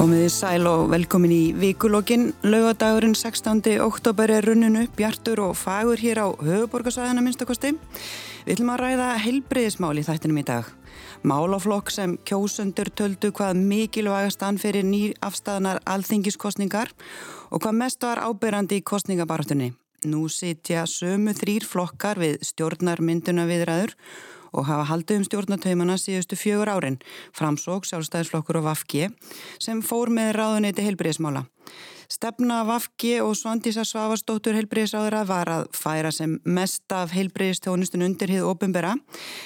Komið í sæl og velkomin í vikulokkin. Laugadagurinn 16. oktober er runninu, bjartur og fagur hér á höfuborgarsæðina minnstakosti. Við ætlum að ræða heilbreyðismál í þættinum í dag. Málaflokk sem kjósundur töldu hvað mikilvægast ann fyrir nýr afstæðanar alþingiskostningar og hvað mest var ábyrrandi í kostningabartunni. Nú sitja sömu þrýr flokkar við stjórnarmynduna viðræður og hafa haldið um stjórnatöymana síðustu fjögur árin, framsók, sjálfstæðisflokkur og Vafki, sem fór með ráðuneyti heilbriðismála. Stefna Vafki og Svandísa Svavastóttur heilbriðisráðura var að færa sem mest af heilbriðistjónustun undir hið ofinbera,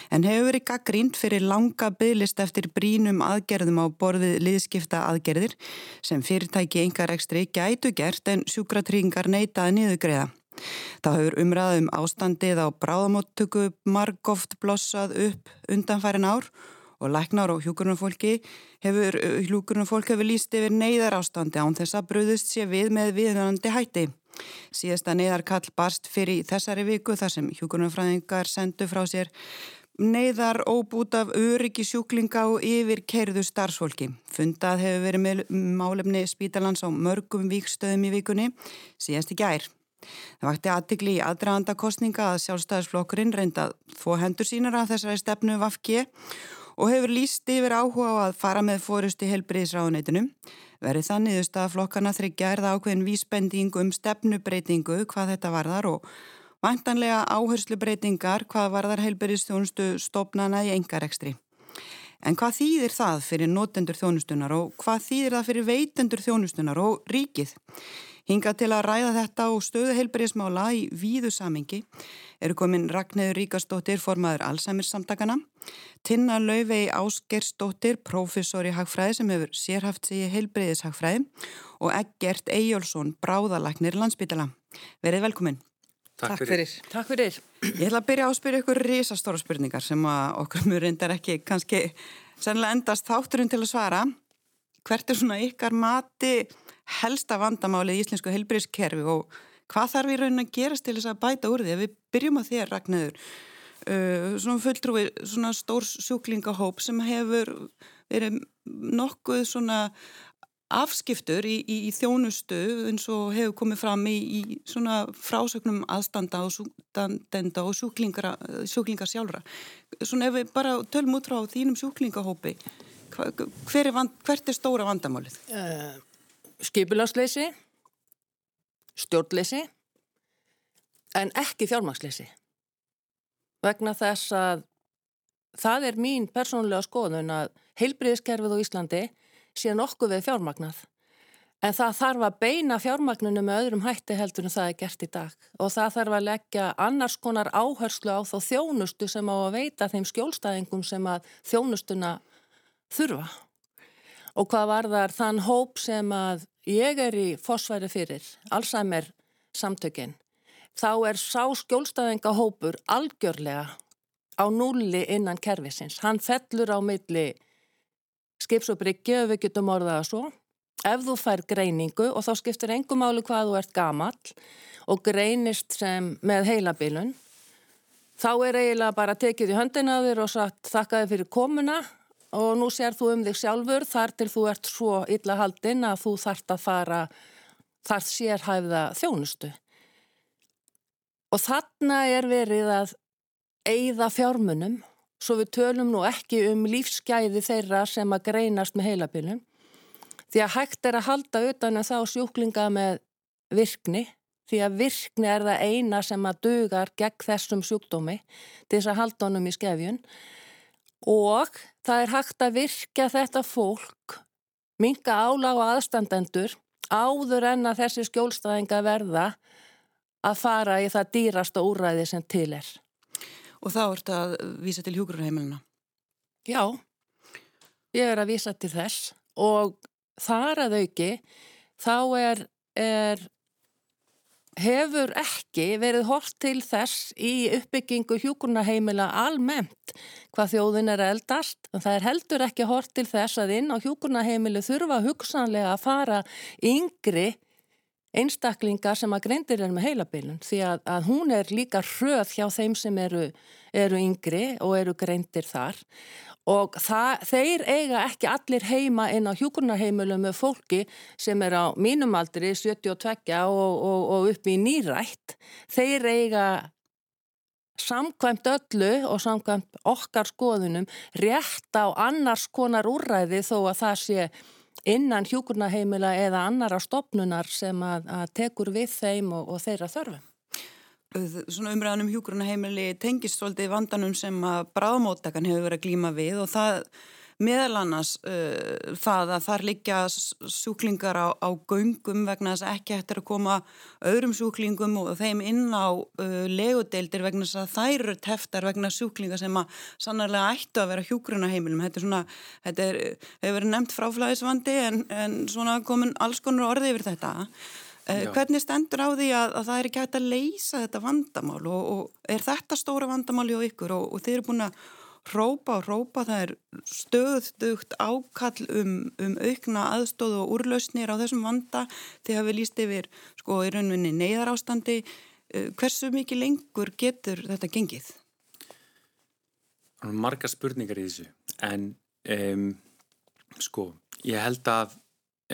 en hefur verið gaggrínt fyrir langa bygglist eftir brínum aðgerðum á borðið liðskipta aðgerðir sem fyrirtæki engar ekstri gætu gert en sjúkratrýingar neytaði niðugreiða. Þá hefur umræðum ástandið á bráðamóttöku margóft blossað upp undanfærin ár og læknar og hjúkurnarfólki hefur, hjúkurnarfólk hefur líst yfir neyðar ástandi án þess að bröðust sé við með viðvönandi hætti. Síðasta neyðarkall barst fyrir þessari viku þar sem hjúkurnarfræðingar sendu frá sér neyðar óbút af öryggi sjúklinga og yfir kerðu starfsfólki. Fundað hefur verið með málefni spítalans á mörgum víkstöðum í vikunni síðast í gær. Það vakti aðtikli í aðdraðanda kostninga að sjálfstæðisflokkurinn reynda þó hendur sínar að þessari stefnu Vafki og hefur líst yfir áhuga á að fara með fórusti helbriðisráðuneytinu. Verið þannig að flokkarna þryggja er það ákveðin vísbending um stefnubreitingu hvað þetta varðar og vantanlega áherslubreitingar hvað varðar helbriðistjónustu stopnana í engarekstri. En hvað þýðir það fyrir notendur þjónustunar og hvað þýðir það fyrir veitendur þjónustunar og ríkið? Hinga til að ræða þetta og stöðu heilbyrjismála í víðu samingi eru komin Ragnæður Ríkastóttir, formaður Alzheimer samtakana, Tinna Lauvei Ásgerstóttir, professor í hagfræði sem hefur sérhaft sig í heilbyrjishagfræði og Eggert Eyjólfsson, bráðalagnir landsbytala. Verið velkomin. Takk, Takk fyrir. fyrir. Takk fyrir. Ég ætla að byrja að spyrja ykkur risastóra spurningar sem okkur mjög reyndar ekki kannski sennilega endast þátturinn til að svara. Hvert er svona ykkar mati helsta vandamálið í íslensku helbriðskerfi og hvað þarf við raunin að gerast til þess að bæta úr því? Við byrjum að þér, Ragnöður, uh, svona fulltrúi, svona stór sjúklingahóp sem hefur verið nokkuð svona afskiptur í, í, í þjónustu eins og hefur komið fram í, í svona frásögnum aðstanda og súkdenda og sjúklingar sjálfra. Svona ef við bara tölum út frá þínum sjúklingahópi, hver er vand, hvert er stóra vandamálið? Uh, skipulagsleysi, stjórnleysi en ekki fjármagsleysi. Vegna þess að það er mín persónulega skoðun að heilbriðiskerfið á Íslandi sé nokkuð við fjármagnað. En það þarf að beina fjármagninu með öðrum hætti heldur en það er gert í dag og það þarf að leggja annars konar áherslu á þá þjónustu sem á að veita þeim skjólstæðingum sem að þjónustuna þurfa. Og hvað var þar þann hóp sem að ég er í fósværi fyrir, Alzheimer samtökinn, þá er sá skjólstæðingahópur algjörlega á núli innan kervisins. Hann fellur á milli skips og bryggju ef við getum orðaða svo. Ef þú fær greiningu og þá skiptir engum máli hvað þú ert gamall og greinist sem með heilabilun, þá er eiginlega bara tekið í höndina þér og sagt þakka þið fyrir komuna og nú sér þú um þig sjálfur þar til þú ert svo illa haldinn að þú þart að fara þar sérhæfða þjónustu. Og þarna er verið að eigða fjármunum svo við tölum nú ekki um lífsgæði þeirra sem að greinast með heilabilum. Því að hægt er að halda utan að um þá sjúklinga með virkni, því að virkni er það eina sem að dugar gegn þessum sjúkdómi til þess að halda honum í skefjun og það er hægt að virka þetta fólk, minga álag og aðstandendur áður en að þessi skjólstæðinga verða að fara í það dýrasta úræði sem til er. Og þá ert að vísa til hjúgrunheimilina? Já, ég er að vísa til þess og þar að auki þá er, er hefur ekki verið hort til þess í uppbyggingu hjúkurnaheimila almennt hvað þjóðin er eldast. Það er heldur ekki hort til þess að inn á hjúkurnaheimilu þurfa hugsanlega að fara yngri einstaklingar sem að greindir er með heilabilun því að, að hún er líka hröð hjá þeim sem eru, eru yngri og eru greindir þar. Og það, þeir eiga ekki allir heima inn á hjúkurnarheimilum með fólki sem er á mínumaldri 72 og, og, og upp í nýrætt. Þeir eiga samkvæmt öllu og samkvæmt okkar skoðunum rétt á annars konar úrræði þó að það sé innan hjúkurnaheimila eða annara stopnunar sem að, að tekur við þeim og, og þeirra þörfum. Svona umræðanum hjúkurnaheimili tengist svolítið vandanum sem að bráðmóttakan hefur verið að glíma við og það meðal annars uh, það að þar liggja sjúklingar á, á göngum vegna þess að ekki hættir að koma öðrum sjúklingum og þeim inn á uh, legudeildir vegna þess að þær eru teftar vegna sjúklinga sem að sannarlega ættu að vera hjúkrunaheimilum. Þetta er svona, þetta er, hefur verið nefnt fráflæðisvandi en, en svona komin alls konar orði yfir þetta. Uh, hvernig stendur á því að, að það er ekki hægt að leysa þetta vandamál og, og er þetta stóra vandamál hjá ykkur og, og þeir eru búin að hrópa og hrópa, það er stöðugt ákall um, um aukna aðstóð og úrlausnir á þessum vanda þegar við líst yfir sko í rauninni neyðar ástandi uh, hversu mikið lengur getur þetta gengið? Marga spurningar í þessu en um, sko ég held að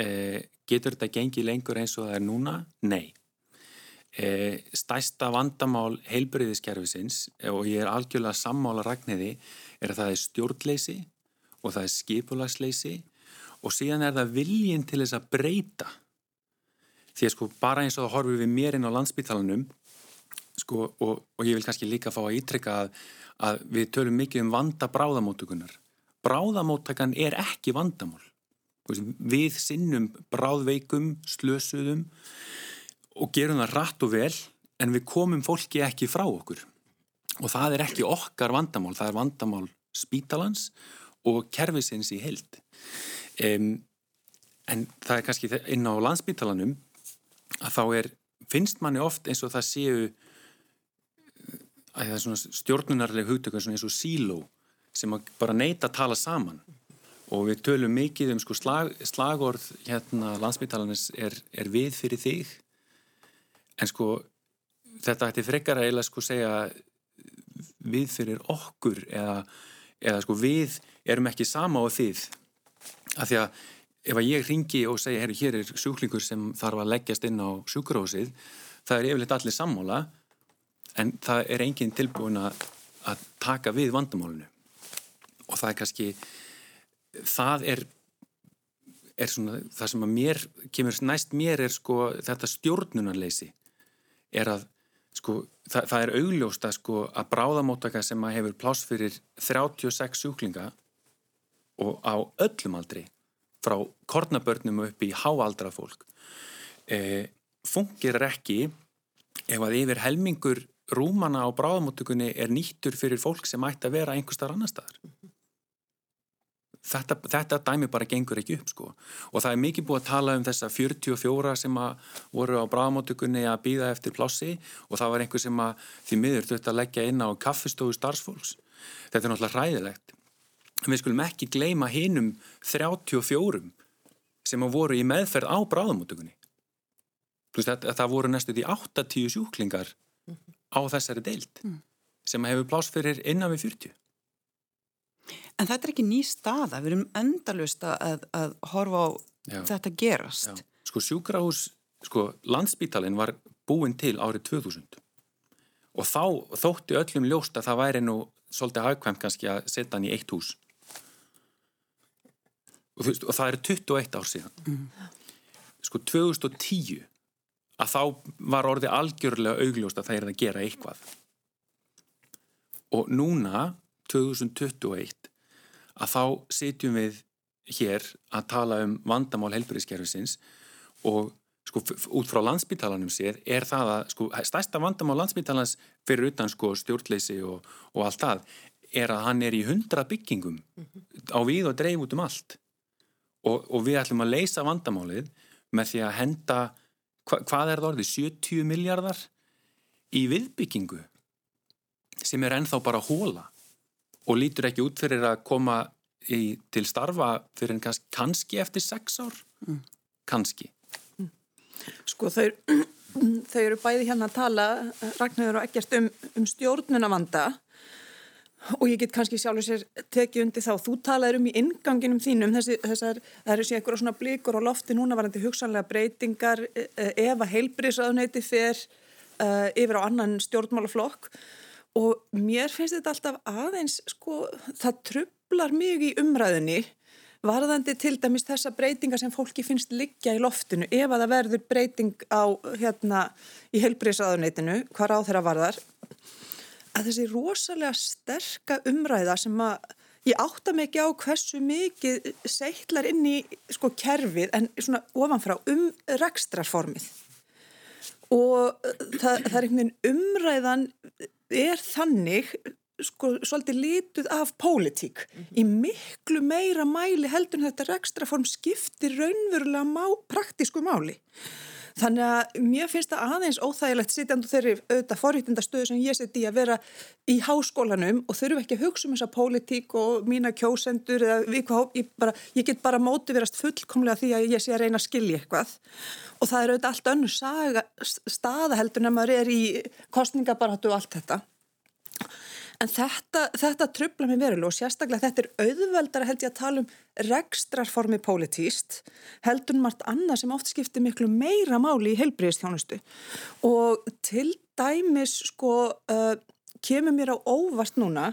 uh, getur þetta gengið lengur eins og það er núna? Nei E, stæsta vandamál heilbriðiskerfisins og ég er algjörlega sammála ragniði er að það er stjórnleysi og það er skipulagsleysi og síðan er það viljin til þess að breyta. Því að sko bara eins og það horfið við mér inn á landsbytalanum sko og, og ég vil kannski líka fá að ítrykka að, að við tölum mikið um vanda bráðamótugunar bráðamóttakan er ekki vandamál. Við sinnum bráðveikum slösuðum og gerum það rætt og vel en við komum fólki ekki frá okkur. Og það er ekki okkar vandamál, það er vandamál spítalans og kervisins í held um, en það er kannski inn á landsspítalanum að þá er, finnst manni oft eins og það séu að það er svona stjórnunarlega hugtökun svona eins og síló sem bara neyta að tala saman. Og við tölum mikið um sko slag, slagorð hérna landsbytalanins er, er við fyrir þig en sko þetta ætti frekar að eiginlega sko segja við fyrir okkur eða, eða sko við erum ekki sama á þið. Af því að ef að ég ringi og segja herru hér er sjúklingur sem þarf að leggjast inn á sjúkurósið það er yfirleitt allir sammóla en það er enginn tilbúin að, að taka við vandamálunu og það er kannski það er er svona það sem að mér kemur næst mér er sko þetta stjórnunarleysi er að sko, það, það er augljóst að, sko, að bráðamóttaka sem að hefur pláss fyrir 36 sjúklinga og á öllum aldri frá kornabörnum upp í háaldra fólk e, fungir ekki ef að yfir helmingur rúmana á bráðamóttökunni er nýttur fyrir fólk sem ætti að vera einhver starf annar staðar þetta, þetta dæmi bara gengur ekki upp sko. Og það er mikið búið að tala um þessa 44 sem að voru á bráðmótugunni að býða eftir plássi og það var einhver sem að því miður þurfti að leggja inn á kaffistofu starfsfólks. Þetta er náttúrulega hræðilegt. En við skulum ekki gleima hinnum 34 sem að voru í meðferð á pluss þetta það voru næstu því 80 sjúklingar á þessari deilt mm. sem hefur pláss fyrir innan við 40 En þetta er ekki ný staða, við erum endalust að, að horfa á já, þetta gerast. Já. Sko sjúkrahús, sko landsbítalinn var búin til árið 2000 og þá þótti öllum ljóst að það væri nú svolítið hagkvæmt kannski að setja hann í eitt hús. Og, veist, og það er 21 ár síðan. Mm. Sko 2010 að þá var orðið algjörlega augljóst að það er að gera eitthvað. Og núna 2021 að þá sitjum við hér að tala um vandamál helbriðskerfisins og sko út frá landsbytalanum séð er það að sko stærsta vandamál landsbytalans fyrir utan sko stjórnleysi og, og allt það er að hann er í hundra byggingum mm -hmm. á við og dreif út um allt og, og við ætlum að leysa vandamálið með því að henda hva, hvað er það orðið, 70 miljardar í viðbyggingu sem er ennþá bara hóla og lítur ekki út fyrir að koma í, til starfa fyrir en kannski, kannski eftir sex ár mm. kannski mm. Sko þau, þau eru bæði hérna að tala, Ragnarður og ekkert um, um stjórnunavanda og ég get kannski sjálfur sér tekið undir þá. Þú talaður um í inganginum þínum, þessi, þessar, það eru sér eitthvað svona blíkur á lofti núna varandi hugsanlega breytingar e, e, ef að heilbriðsraðuneyti fer uh, yfir á annan stjórnmálaflokk og mér finnst þetta alltaf aðeins, sko, það trublar mjög í umræðinni varðandi til dæmis þessa breytinga sem fólki finnst liggja í loftinu ef að það verður breyting á hérna í heilbriðsraðuneytinu, hvað ráð þeirra varðar. Að þessi rosalega sterka umræða sem að ég átta mig ekki á hversu mikið seittlar inn í sko kerfið en svona ofanfrá um rekstrarformið. Og það, það er einhvern veginn umræðan er þannig sko svolítið lituð af pólitík mm -hmm. í miklu meira mæli heldur en þetta rekstraform skiptir raunverulega má, praktísku máli Þannig að mér finnst það aðeins óþægilegt sitjandu þeirri auðvitað forrýttindastöðu sem ég seti að vera í háskólanum og þurfu ekki að hugsa um þessa pólitík og mína kjósendur eða við, ég, bara, ég get bara mótiverast fullkomlega því að ég sé að reyna að skilja eitthvað og það er auðvitað allt önnu staðaheldur en maður er í kostningabarhatu og allt þetta. En þetta, þetta trubla mér veruleg og sérstaklega þetta er auðveldar að held ég að tala um rekstrarformi pólitíst heldur margt annað sem oft skiptir miklu meira máli í heilbríðistjónustu og til dæmis sko uh, kemur mér á óvart núna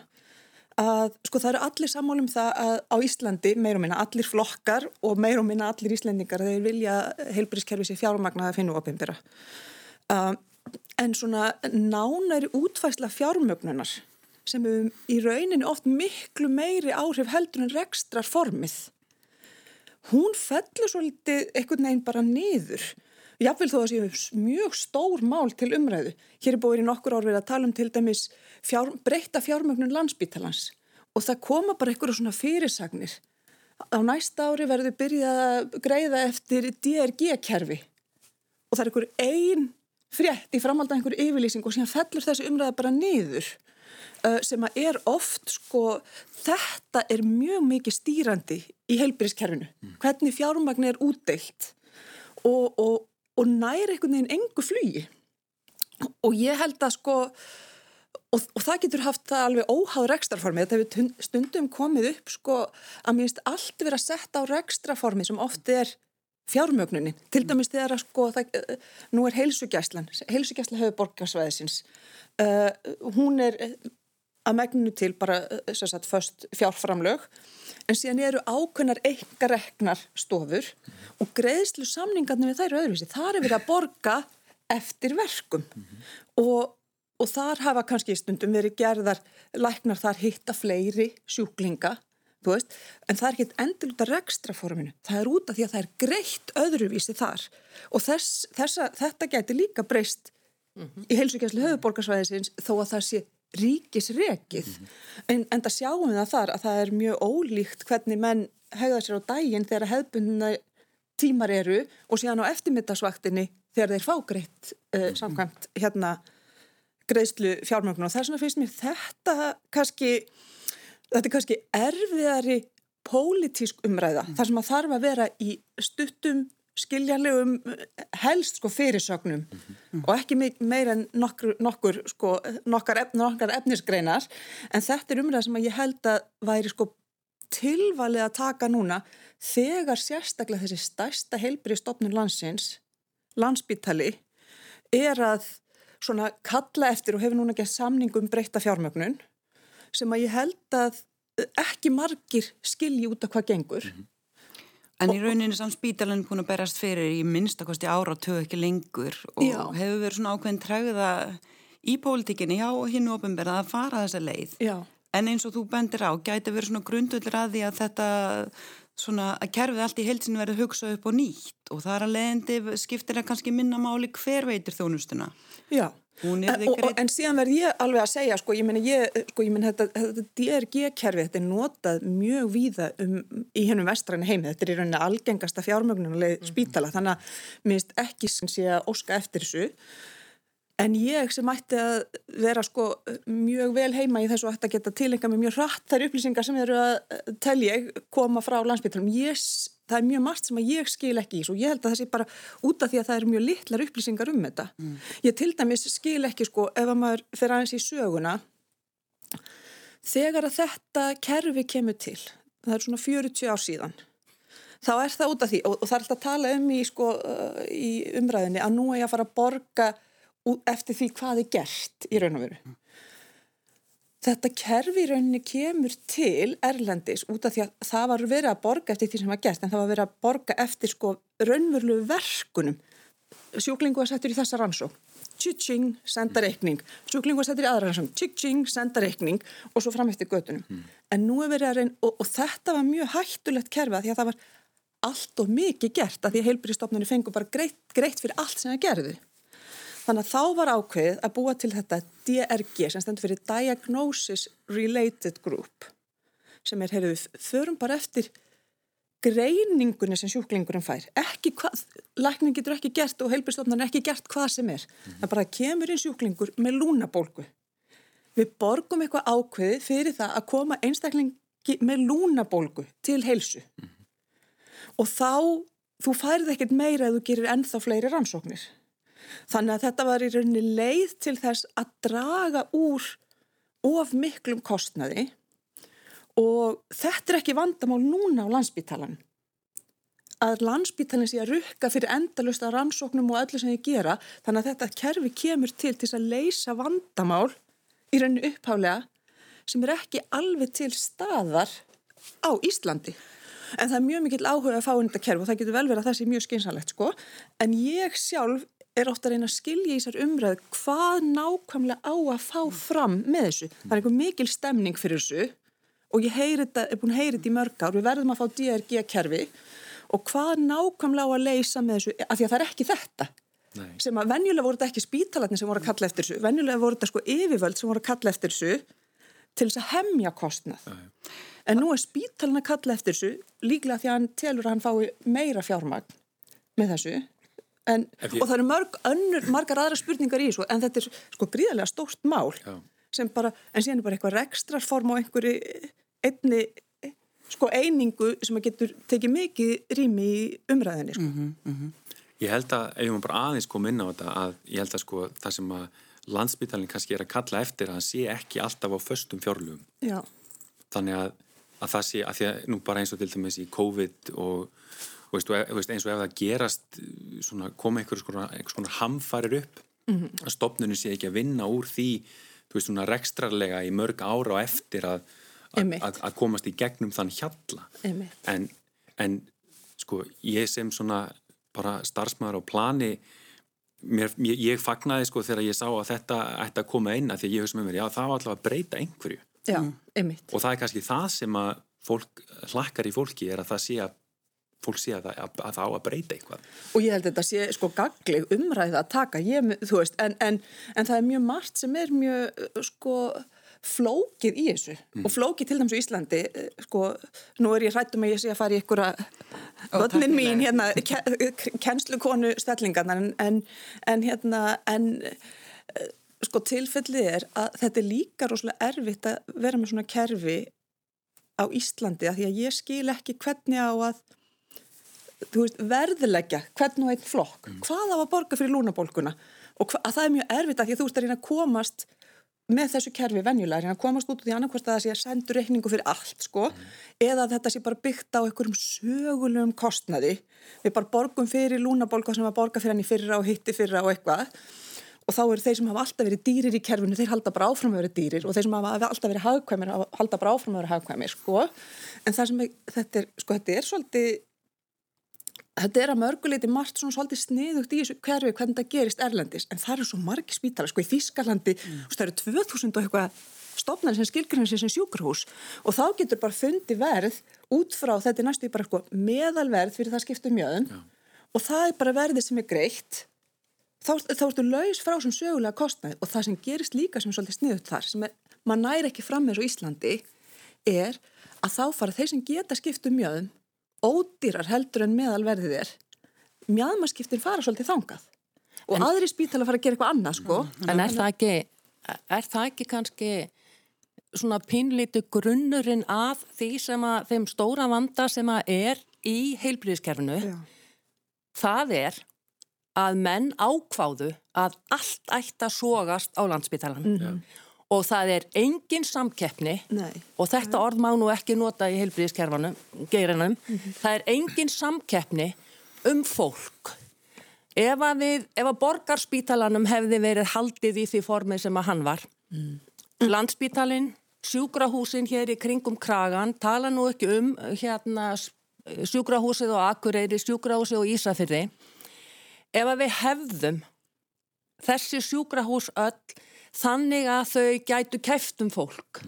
að sko það eru allir sammálum það að á Íslandi meir og minna allir flokkar og meir og minna allir íslendingar þeir vilja heilbríðskerfi sér fjármagna að finna opimbera uh, en svona nánæri útfæsla fjármögnunar sem um í rauninu oft miklu meiri áhrif heldur en rekstrar formið. Hún fellur svolítið einhvern veginn bara niður. Jáfnveil þó að séu mjög stór mál til umræðu. Hér er búin í nokkur ár verið að tala um til dæmis fjár, breyta fjármögnun landsbítalans og það koma bara einhverju svona fyrirsagnir. Á næsta ári verður byrjað að greiða eftir DRG-kerfi og það er einhver einn frétt í framhaldan einhverju yfirlýsing og síðan fellur þessi umræða bara niður sem að er oft sko, þetta er mjög mikið stýrandi í heilbyrðiskerfinu mm. hvernig fjármagn er útdeilt og, og, og næri einhvern veginn engu flugi. Og ég held að sko og, og það getur haft það alveg óháð rekstraformi, þetta hefur stundum komið upp sko að mér finnst allt verið að setja á rekstraformi sem oft er fjármögnunin, til dæmis þegar að sko það, nú er heilsugjæslan heilsugjæsla hefur borgarsvæðisins uh, hún er að megninu til bara eh, sagt, först fjárframlög en síðan eru ákveðnar einkareknar stofur og greiðslu samningarnir við þær öðruvísi. Það er verið að borga eftir verkum mm -hmm. og, og þar hafa kannski stundum verið gerðar læknar þar hitta fleiri sjúklinga veist, en það er ekkit endur út af rekstraforminu. Það er út af því að það er greitt öðruvísi þar og þess, þessa, þetta getur líka breyst mm -hmm. í heilsugjæslu höfuborgarsvæðisins þó að það sé ríkisrekið mm -hmm. en, en það sjáum við það þar að það er mjög ólíkt hvernig menn hegða sér á daginn þegar hefðbundina tímar eru og síðan á eftirmyndasvaktinni þegar þeir fá greitt uh, samkvæmt hérna greiðslu fjármögnum og er svona fyrst mér þetta kannski þetta er kannski erfiðari pólitísk umræða mm. þar sem að þarf að vera í stuttum skiljanlegum helst sko fyrirsögnum mm -hmm. og ekki meira en nokkur, nokkur sko nokkar, ef, nokkar efnisgreinar en þetta er umræða sem að ég held að væri sko tilvalið að taka núna þegar sérstaklega þessi stærsta heilbyrði stopnum landsins landsbytali er að svona kalla eftir og hefur núna gett samningum breyta fjármögnun sem að ég held að ekki margir skilji út af hvað gengur mm -hmm. En í rauninni samt spítalinn búin að berast fyrir í minnstakosti ára og tög ekki lengur og já. hefur verið svona ákveðin træða í pólitíkinni já og hinn ofinberða að fara þessa leið. Já. En eins og þú bendir á, gæti verið svona grundullur að því að þetta svona að kerfið allt í heilsinu verið hugsað upp og nýtt og það er að leiðandi skiptir það kannski minna máli hver veitir þjónustuna. Já. En, en síðan verð ég alveg að segja sko, ég menn sko, þetta, þetta DRG-kerfi þetta er notað mjög víða um, í hennum vestræni heimi. Þetta er í rauninni algengasta fjármögnunuleg spítala. Þannig að minnst ekki sem sé að óska eftir þessu En ég sem ætti að vera sko mjög vel heima í þessu og ætti að geta tilenga með mjög hratt þær upplýsingar sem eru að eh, telja koma frá landsbyttalum. Það er mjög margt sem ég skil ekki í svo ég held að það sé bara út af því að það eru mjög litlar upplýsingar um þetta. Mm. Ég til dæmis skil ekki sko ef að maður fer aðeins í söguna þegar að þetta kerfi kemur til, það er svona 40 ár síðan þá er það út af því og, og það er alltaf að tala um í, sko, uh, í umræðinni að nú er ég að fara að borga eftir því hvað er gert í raun og veru. Þetta kerfi í rauninni kemur til Erlendis út af því að það var verið að borga eftir því sem var gert en það var verið að borga eftir sko raunverlu verkunum. Sjúklingu var settur í þessa rannsó. Tjitsing, senda reikning. Sjúklingu var settur í aðra rannsó. Tjitsing, senda reikning og svo fram eftir götunum. Mm. En nú er verið að reyna og, og þetta var mjög hættulegt kerfi að því að það var allt og mikið gert að því að heilbyrjastofnunni fengur bara greitt, greitt fyrir allt sem það gerði. Þannig að þá var ákveðið að búa til þetta DRG sem stendur fyrir Diagnosis Related Group sem er, heyrðu, förum bara eftir greiningunni sem sjúklingurum fær. Ekki hvað, lækning getur ekki gert og heilbjörnstofnan er ekki gert hvað sem er. Mm -hmm. Það bara kemur inn sjúklingur með lúnabólgu. Við borgum eitthvað ákveðið fyrir það að koma einstaklingi með lúnabólgu til heilsu. Mm -hmm. Og þá, þú færð ekkert meira að þú gerir ennþá fleiri rannsóknir. Þannig að þetta var í rauninni leið til þess að draga úr of miklum kostnaði og þetta er ekki vandamál núna á landsbítalan. Að landsbítalinn sé að rukka fyrir endalust að rannsóknum og öllu sem þið gera þannig að þetta kerfi kemur til til að leysa vandamál í rauninni upphálega sem er ekki alveg til staðar á Íslandi. En það er mjög mikill áhuga að fá inn þetta kerfi og það getur vel verið að það sé mjög skynsalegt sko. En ég sjálf er ofta að reyna að skilja í þessar umræðu hvað nákvæmlega á að fá fram með þessu. Það er einhver mikil stemning fyrir þessu og ég þetta, er búin að heyra þetta í mörg ár. Við verðum að fá DRG-kerfi og hvað nákvæmlega á að leysa með þessu, af því að það er ekki þetta. Nei. sem að venjulega voru þetta ekki spítalarnir sem voru að kalla eftir þessu, venjulega voru þetta sko yfirvöld sem voru að kalla eftir þessu til þess að hemja kostnað. Nei. En nú er spítalarna að kalla eftir þessu líklega því að hann telur að hann fái meira fjármagn með þessu En, ég... og það eru mörg önnur, margar aðra spurningar í þessu en þetta er sko gríðarlega stórt mál Já. sem bara, en síðan er bara eitthvað rekstrarform á einhverju einni sko einingu sem að getur tekið mikið rými í umræðinni sko. mm -hmm, mm -hmm. Ég held að, ef maður bara aðeins kom inn á þetta að ég held að sko það sem að landsbytalinn kannski er að kalla eftir að hann sé ekki alltaf á föstum fjárlugum þannig að, að það sé, að því að nú bara eins og til dæmis í COVID og veist, veist, eins og ef það gerast svona, koma einhver svona, svona hamfarir upp mm -hmm. að stopnunum sé ekki að vinna úr því veist, svona, rekstrarlega í mörg ára og eftir að, að, að komast í gegnum þann hjalla. En, en sko ég sem svona bara starfsmæður á plani mér, ég, ég fagnaði sko þegar ég sá að þetta ætti að koma inn að því ég hugsa með mér, já það var alltaf að breyta einhverju. Já, og það er kannski það sem að fólk hlakkar í fólki er að það sé að fólk sé að það, að það á að breyta eitthvað. Og ég held að þetta sé sko gagleg umræða að taka, ég, þú veist, en, en, en það er mjög margt sem er mjög sko flókið í þessu mm. og flókið til dæmis á Íslandi, sko, nú er ég hrættum að ég sé að fara í einhverja völdnin mín, hérna, kennslukonu stellingarnar, en, en hérna, en sko tilfellið er að þetta er líka rosalega erfitt að vera með svona kerfi á Íslandi, að því að ég skil ekki hvernig á að veist, verðleggja hvern og einn flokk, mm. hvað á að borga fyrir lúnabólkuna og að það er mjög erfitt að því að þú ert að reyna að komast með þessu kerfi venjulega, reyna að komast út úr því annarkvæmst að það sé að sendu reikningu fyrir allt sko, mm. eða að þetta sé bara byggt á einhverjum sögulegum kostnaði við bara borgum fyrir lúnabólka sem að borga fyrir hann í fyrra og hitti fyrra og eitthvað og þá eru þeir sem hafa alltaf verið dýrir í kerfinu, þeir halda bara áfram að vera dýrir og þeir sem hafa alltaf verið hagkvæmir halda bara áfram að vera hagkvæmir sko. en það sem þetta er, sko, þetta er svolítið Þetta er að mörguleiti margt svona svolítið sniðugt í þessu hverfi hvernig það gerist Erlendis. En það eru svo margi spítala, sko í Þískalandi mm. það eru 2000 og eitthvað stopnarnir sem skilgrunir sér sem sjúkurhús og þá getur bara fundi verð út frá þetta er næstu bara sko, meðalverð fyrir það skiptum mjöðun ja. og það er bara verðið sem er greitt. Þá, þá ertu laus frá sem sögulega kostnæð og það sem gerist líka sem er svolítið sniðugt þar sem er, maður næri ekki fram með svo Íslandi er að þá fara þeir sem geta skiptum mjöðun ódýrar heldur en meðalverðið er. Mjadmaskiptin fara svolítið þangað. Og en, aðri spítala fara að gera eitthvað annað sko. En er það ekki, er það ekki kannski svona pínlítu grunnurinn af því sem að þeim stóra vanda sem að er í heilbríðiskerfinu það er að menn ákváðu að allt ætti að sógast á landsbytalan mm -hmm. Og það er engin samkeppni Nei. og þetta orð má nú ekki nota í heilbríðiskerfanum geirinum, mm -hmm. það er engin samkeppni um fólk ef að, við, ef að borgarspítalanum hefði verið haldið í því formi sem að hann var mm. landsbítalinn sjúkrahúsin hér í kringum kragan tala nú ekki um hérna sjúkrahúsið og Akureyri, sjúkrahúsið og Ísafyrði ef að við hefðum þessi sjúkrahús öll þannig að þau gætu kæftum fólk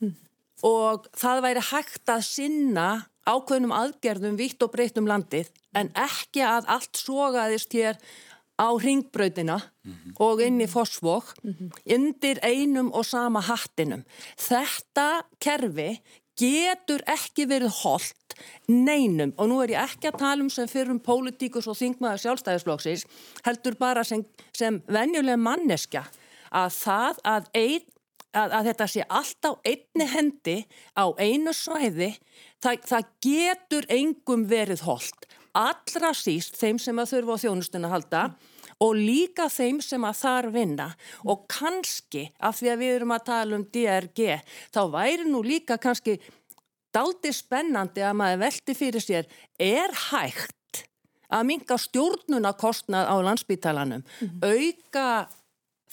mm. og það væri hægt að sinna ákveðnum aðgerðum vitt og breytt um landið en ekki að allt sogaðist hér á ringbröðina mm -hmm. og inn í fosfók mm -hmm. undir einum og sama hattinum. Þetta kerfi getur ekki verið holdt neinum og nú er ég ekki að tala um sem fyrir um pólitíkus og þingmaður sjálfstæðisflóksis heldur bara sem, sem venjuleg manneska að það að, ein, að, að þetta sé allt á einni hendi á einu svæði það, það getur engum verið holdt allra síst þeim sem að þurfa á þjónustuna halda og líka þeim sem að þar vinna. Og kannski af því að við erum að tala um DRG þá væri nú líka kannski daldi spennandi að maður velti fyrir sér er hægt að minga stjórnunarkostnað á landsbytalanum mm -hmm. auka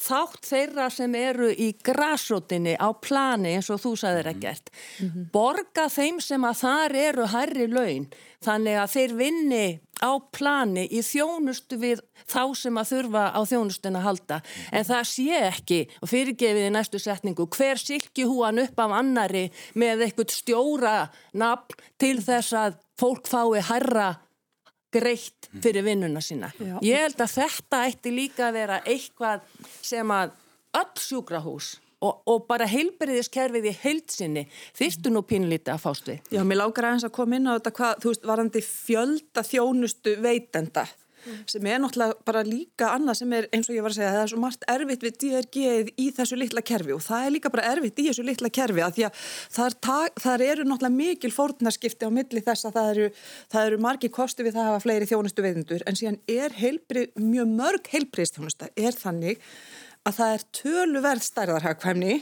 þátt þeirra sem eru í græsrótinni á plani eins og þú sagðir mhm. ekkert mm -hmm. borga þeim sem að þar eru hærri laun þannig að þeir vinni á plani í þjónustu við þá sem að þurfa á þjónustun að halda mhm. en það sé ekki og fyrirgefið í næstu setningu hver silki húan upp af annari með eitthvað stjóra nafn til þess að fólk fái hærra greitt fyrir vinnuna sína. Já. Ég held að þetta ætti líka að vera eitthvað sem að öll sjúkrahús og, og bara heilberiðiskerfið í heilsinni þýrstu nú pínlítið að fást við. Já, mér lákar aðeins að koma inn á þetta hvað, þú veist, varandi fjölda þjónustu veitenda mm. sem er náttúrulega bara líka annað sem er eins og ég var að segja það er svo margt erfitt við DRG í þessu litla kerfi og það er líka bara erfitt í þessu litla kerfi að því að þar, þar eru náttúrulega mikil fórnarskipti á milli þess að það eru, það eru margi kosti við það að hafa fleiri þjónustu veitundur en síðan er heilbrið, mjög mörg heilbriðstjónusta er þannig að það er töluverð stærðarhagkvæmni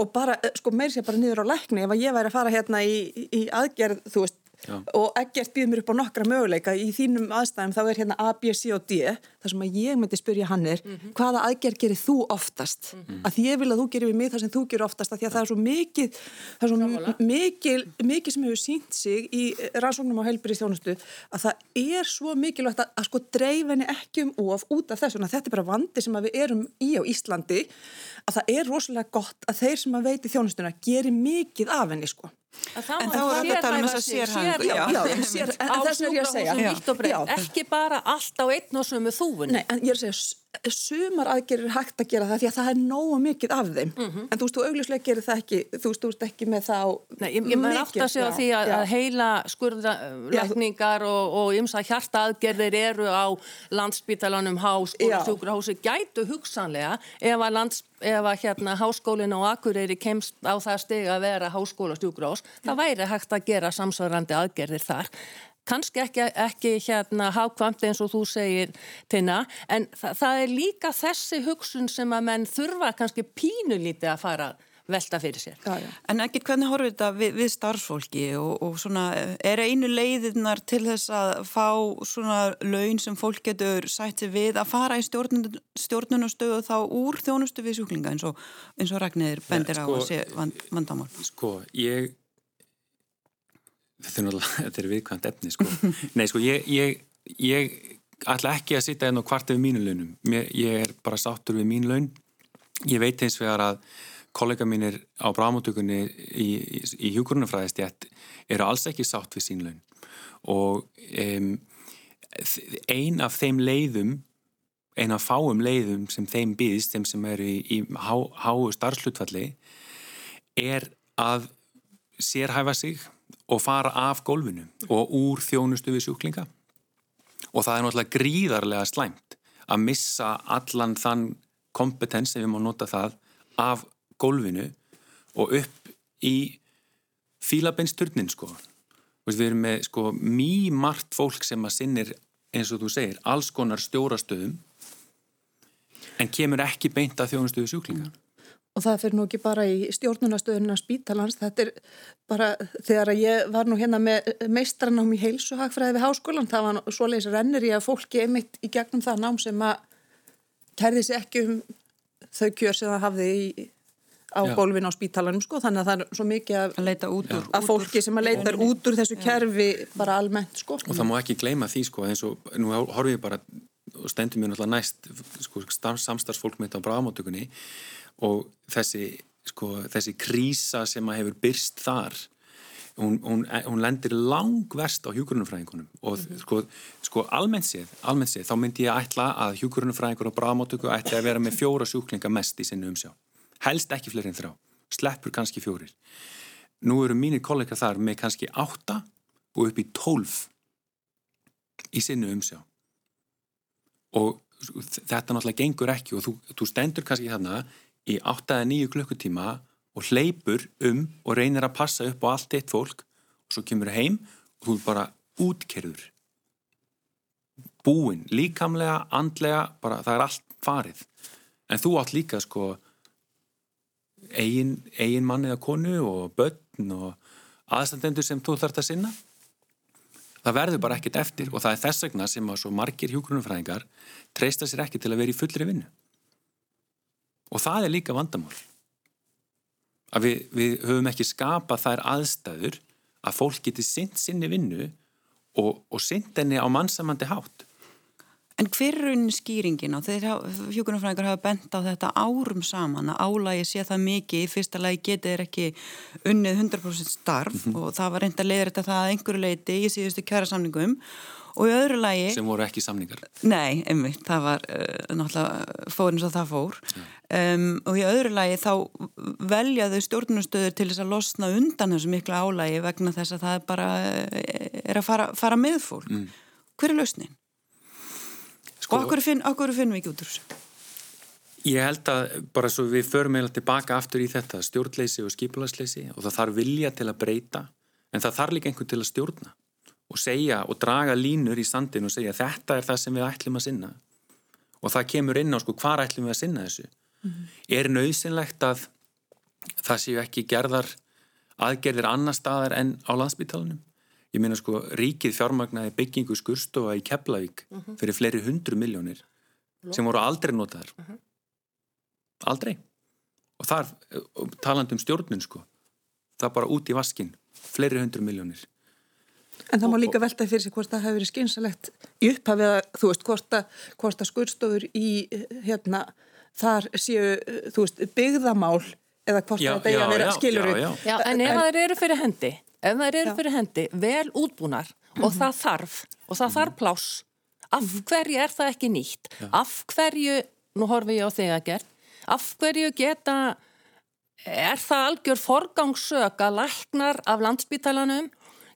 og bara, eh, sko, meir sér bara niður á lækni ef að ég væri að fara hérna í, í aðgerð, þú veist, Já. og ekkert býð mér upp á nokkra möguleika í þínum aðstæðum þá er hérna A, B, C og D þar sem að ég myndi spyrja hann er mm -hmm. hvaða aðgerð gerir þú oftast mm -hmm. að því ég vil að þú gerir við mig það sem þú gerir oftast að því að það er svo mikið það er svo mikið, mikið sem hefur sínt sig í rannsóknum á heilbyrðistjónustu að það er svo mikilvægt að, að sko dreifenni ekki um of út af þessu þetta er bara vandi sem við erum í á Íslandi að það er rosalega gott að þeir sem að veiti þjónustuna gerir mikið af henni sko En þá er þetta að tala um þess að sérhæfingu. Já, já, sér, en þess er ég að segja. Ekki bara allt á einn og sömu þúfun. Nei, en ég er að segja, sumar aðgerir hægt að gera það því að það er nógu mikið af þeim. Mm -hmm. en þú veist, þú augljóslega gerir það ekki þú stúrst ekki með það á Nei, ég, ég maður átt að segja því að, að heila skurðlækningar og, og ymsa hjarta aðgerðir eru á landsbítalanum háskóla sjúkrahúsi. Gætu hugsanlega ef að, lands, ef að hérna, háskólinu og Akureyri kemst á það steg að vera háskóla sjúkrahús, það væri hægt að gera samsvarandi aðgerðir þar kannski ekki, ekki hérna hákvamt eins og þú segir tina, en það, það er líka þessi hugsun sem að menn þurfa kannski pínulítið að fara velta fyrir sér. Já, já. En ekki hvernig horfið þetta við, við starfsfólki og, og svona, er einu leiðinar til þess að fá svona laun sem fólk getur sætti við að fara í stjórnun, stjórnunastöðu þá úr þjónustu við sjúklinga eins og, og Ragnir bendir ja, sko, á að sé vand, vandamál? Sko, ég þetta er náttúrulega, þetta er viðkvæmt efni sko. Nei sko, ég, ég, ég ætla ekki að sitja enn og kvart yfir mínu launum. Ég er bara sáttur við mín laun. Ég veit eins vegar að kollega mínir á brámutökunni í, í, í hjúgrunafræðistjætt eru alls ekki sátt við sín laun og um, ein af þeim leiðum ein af fáum leiðum sem þeim býðist, þeim sem eru í, í há, háu starfslutfalli er að sérhæfa sig og fara af gólfinu og úr þjónustu við sjúklinga og það er náttúrulega gríðarlega slæmt að missa allan þann kompetens, ef við má nota það, af gólfinu og upp í fílabeinsturnin sko. Við erum með sko mjög margt fólk sem að sinnir, eins og þú segir, alls konar stjórastöðum en kemur ekki beint að þjónustöðu sjúklinga. Og það fyrir nú ekki bara í stjórnunastöðunina spítalans, þetta er bara þegar ég var nú hérna með meistranám í heilsuhagfræði við háskólan, það var svoleiðis rennir ég að fólki einmitt í gegnum það nám sem að kærði sér ekki um þau kjör sem það hafði í, á Já. gólfin á spítalanum sko, þannig að það er svo mikið að, að, úr, að fólki sem að leitar út úr þessu kerfi bara almennt sko. Og það má ekki gleyma því sko, eins og nú horfum við bara og stendum við náttúrulega næst sko, samstarfsfólk mitt á bráðmáttökunni og þessi, sko, þessi krísa sem að hefur byrst þar hún, hún, hún lendir langverst á hjúkurunumfræðingunum og mm -hmm. sko, sko almennt séð, almennt séð þá myndi ég ætla að hjúkurunumfræðingur og bráðmáttöku ætti að vera með fjóra sjúklinga mest í sinni umsjá. Helst ekki fleiri en þrá, sleppur kannski fjórir. Nú eru mínir kollega þar með kannski átta og upp í tólf í sinni umsjá. Og þetta náttúrulega gengur ekki og þú, þú stendur kannski þarna í 8-9 klukkutíma og hleypur um og reynir að passa upp á allt eitt fólk og svo kemur heim og þú er bara útkerður búinn, líkamlega, andlega bara það er allt farið. En þú átt líka sko eigin, eigin manni eða konu og börn og aðstandendur sem þú þarfst að sinna. Það verður bara ekkit eftir og það er þess vegna sem að svo margir hjógrunumfræðingar treysta sér ekki til að vera í fullri vinnu og það er líka vandamál. Að við, við höfum ekki skapað þær aðstæður að fólk geti sint sinni vinnu og, og sint henni á mannsamandi hátt En hver er raunin skýringin á? Þegar hjókunarfræðingar hafa bent á þetta árum saman að álægi sé það mikið, í fyrsta lagi getið er ekki unnið 100% starf mm -hmm. og það var reynd að leiða þetta að einhverju leiti í síðustu kjæra samningum og í öðru lagi sem voru ekki samningar. Nei, einmitt, það var uh, náttúrulega fórin svo það fór. Um, og í öðru lagi þá veljaðu stjórnustöður til þess að losna undan þessu miklu álægi vegna þess að það bara eh, er að fara, fara með fólk. Mm. hver er lausnin? Sko, okkur, finn, okkur finnum við ekki út úr þessu? Ég held að bara svo við förum eða tilbaka aftur í þetta stjórnleysi og skipulagsleysi og það þarf vilja til að breyta en það þarf líka einhvern til að stjórna og segja og draga línur í sandin og segja þetta er það sem við ætlum að sinna og það kemur inn á sko hvað ætlum við að sinna þessu mm -hmm. er nöðsynlegt að það séu ekki gerðar aðgerðir annar staðar en á landsbytalanum ég meina sko ríkið fjármagnaði byggingu skurstofa í Keflavík mm -hmm. fyrir fleiri hundru miljónir sem voru aldrei notaðar. Mm -hmm. aldrei. Og þar talandum stjórnun sko það bara út í vaskin fleiri hundru miljónir En það má líka velta fyrir sig hvort það hefur verið skynsalegt í upphafið að þú veist hvort að, hvort að skurstofur í hérna þar séu þú veist byggðamál eða hvort já, þetta er að vera skilur já, já, en ef það eru fyrir hendi ef það eru fyrir hendi vel útbúnar mm -hmm. og mhm. það þarf og það þarf pláss af mhm. hverju er það ekki nýtt af hverju, nú horfum ég á þig að gera af hverju geta er það algjör forgangssök að læknar af landsbytalanum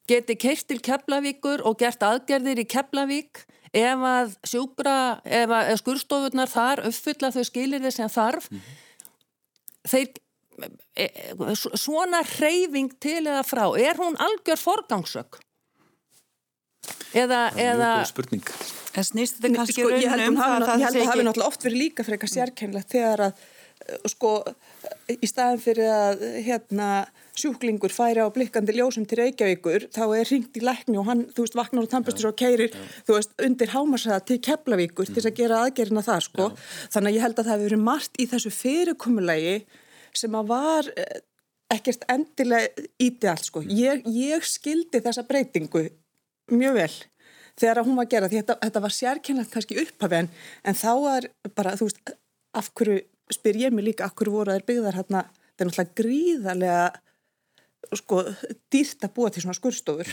geti keirt til Keflavíkur og gert aðgerðir í Keflavík ef að sjúkra, ef að skurstofurnar þar uppfylla þau skilir þess að þarf mm -hmm. þeir svona reyfing til eða frá, er hún algjör forgangsök? Eða, eða spurning en snýst þetta kannski sko, ég held um að það hafi náttúrulega oft verið líka fyrir eitthvað sérkennlegt þegar að sko í staðin fyrir að hérna sjúklingur færi á blikkandi ljósum til Reykjavíkur þá er ringt í lækni og hann, þú veist, vaknar og tampastur og keirir, já. þú veist, undir hámarsæða til Keflavíkur mm. til að gera aðgerina það, sko. Já. Þannig að ég held að það hefur verið margt í þessu fyrirkomulegi sem að var eh, ekkert endilega ídealt, sko. Ég, ég skildi þessa breytingu mjög vel þegar að hún var að gera, þetta, þetta var sérkennlegt kannski upphafinn, en þá var bara, þú veist, af hverju spyr ég mig líka, af hverju voru þær byggðar hérna, þetta er náttúrulega gríðarlega sko dýrt að búa til svona skurstofur.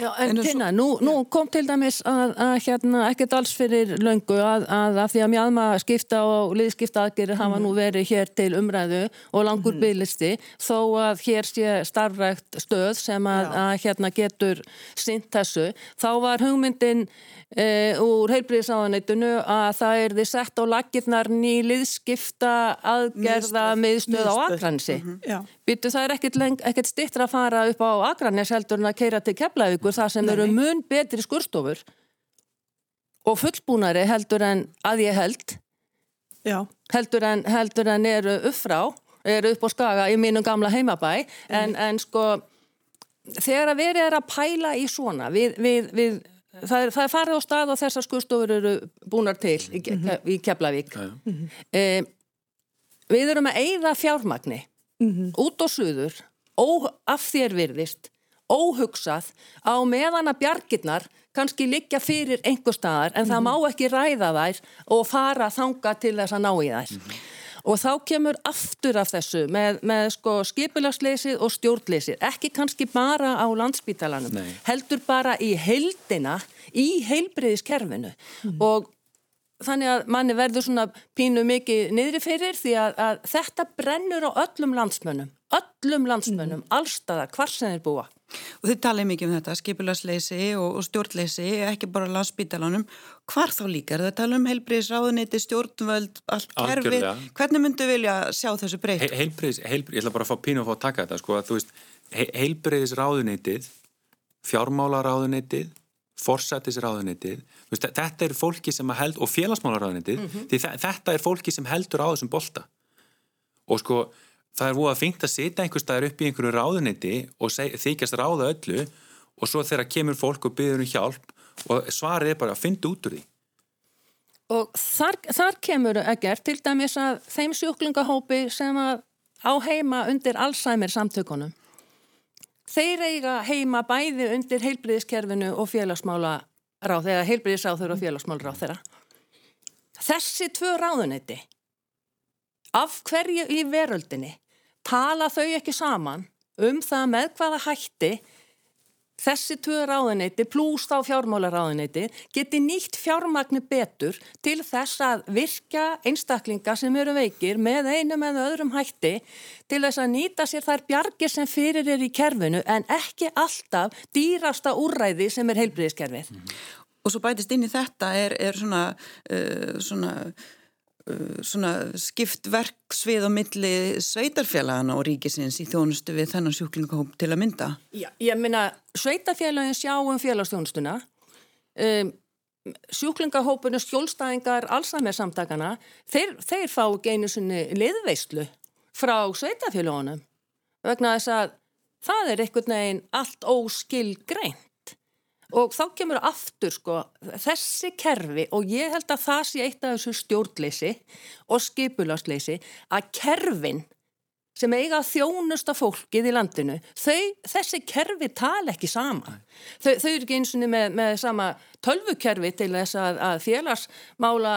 Já, en Tina, nú, nú kom til dæmis að, að hérna ekkert alls fyrir löngu að, að, að því að mjadma skipta og liðskipta aðgerir hafa nú verið hér til umræðu og langur mm -hmm. bygglisti þó að hér sé starfrækt stöð sem að, að hérna getur sint þessu. Þá var hugmyndin e, úr heilbríðisáðanættinu að það er því sett á lakirnar ný liðskipta aðgerða miðstöð á Akransi. Mm -hmm. Býtu það er ekkert, ekkert stittra að fara upp á Akranes heldur en að keira til Keflavíkur þar sem eru mun betri skurstofur og fullbúnari heldur en að ég held heldur en, heldur en eru upp frá, eru upp á skaga í mínum gamla heimabæ en, mm. en sko þegar að verið er að pæla í svona við, við, við það, er, það er farið á stað og þessar skurstofur eru búnar til í, mm -hmm. í Keflavík mm -hmm. e, við erum að eigða fjármagni -hmm. út og suður ó, af þér virðist, óhugsað á meðan að bjargirnar kannski liggja fyrir einhver staðar en mm -hmm. það mhm. má ekki ræða þær og fara þanga til þess að ná í þær. Mm -hmm. Og þá kemur aftur af þessu með, með sko skipilagsleysið og stjórnleysið, ekki kannski bara á landsbítalanum, Nei. heldur bara í heildina, í heilbreyðiskerfinu mm og þannig að manni verður svona pínu mikið niðri fyrir því að, að þetta brennur á öllum landsmönnum öllum landsmönnum, mm. allstaðar, hvar sem þeir búa. Og þið talið mikið um þetta, skipulasleysi og, og stjórnleysi, ekki bara landsbítalanum. Hvar þá líka? Er það að tala um heilbriðisráðuniti, stjórnvöld, allt kerfi? Hvernig myndu vilja sjá þessu breytt? He heilbriðis, heilbriðis, ég ætla bara að fá pínu að fá að taka þetta, sko, að þú veist, he heilbriðisráðunitið, fjármálaráðunitið, forsættisráðunitið, þetta er fólki sem held, og félagsmálaráðunitið, mm -hmm. því þetta er fólki sem heldur á þessum bolta. Og sko, það er búið að fengt að setja einhver staðar upp í einhverju ráðuniti og þykjast ráða öllu og svo þegar kemur fólk og byrður um hjálp og svarið er bara að finna út úr því. Og þar, þar kemur ekkert til dæmis að þeim sjúklingahópi sem að á heima undir Alzheimer samtökunum þeir eiga heima bæði undir heilbriðiskerfinu og félagsmála ráð þegar heilbriðisáður og félagsmála ráð þeirra. Þessi tvö ráðuniti af hverju í veröldinni tala þau ekki saman um það með hvaða hætti þessi tvö ráðuneyti pluss þá fjármálaráðuneyti geti nýtt fjármagnu betur til þess að virka einstaklinga sem eru veikir með einu með öðrum hætti til þess að nýta sér þær bjargir sem fyrir er í kerfinu en ekki alltaf dýrasta úrræði sem er heilbriðiskerfið. Mm -hmm. Og svo bætist inn í þetta er, er svona, uh, svona svona skipt verksvið á milli sveitarfélagana og ríkisins í þjónustu við þennan sjúklingahóp til að mynda? Já, ég minna sveitarfélagin sjá um félagsþjónustuna um, sjúklingahópunum skjólstæðingar allsamir samtakana þeir, þeir fá geinu svonni liðveistlu frá sveitarfélagunum vegna þess að það er einhvern veginn allt óskil grein og þá kemur aftur sko þessi kerfi og ég held að það sé eitt af þessu stjórnleysi og skipulagsleysi að kerfin sem eiga þjónusta fólkið í landinu, þau, þessi kerfi tala ekki sama. Þau, þau eru ekki eins og með, með sama tölvukerfi til þess að, að félagsmála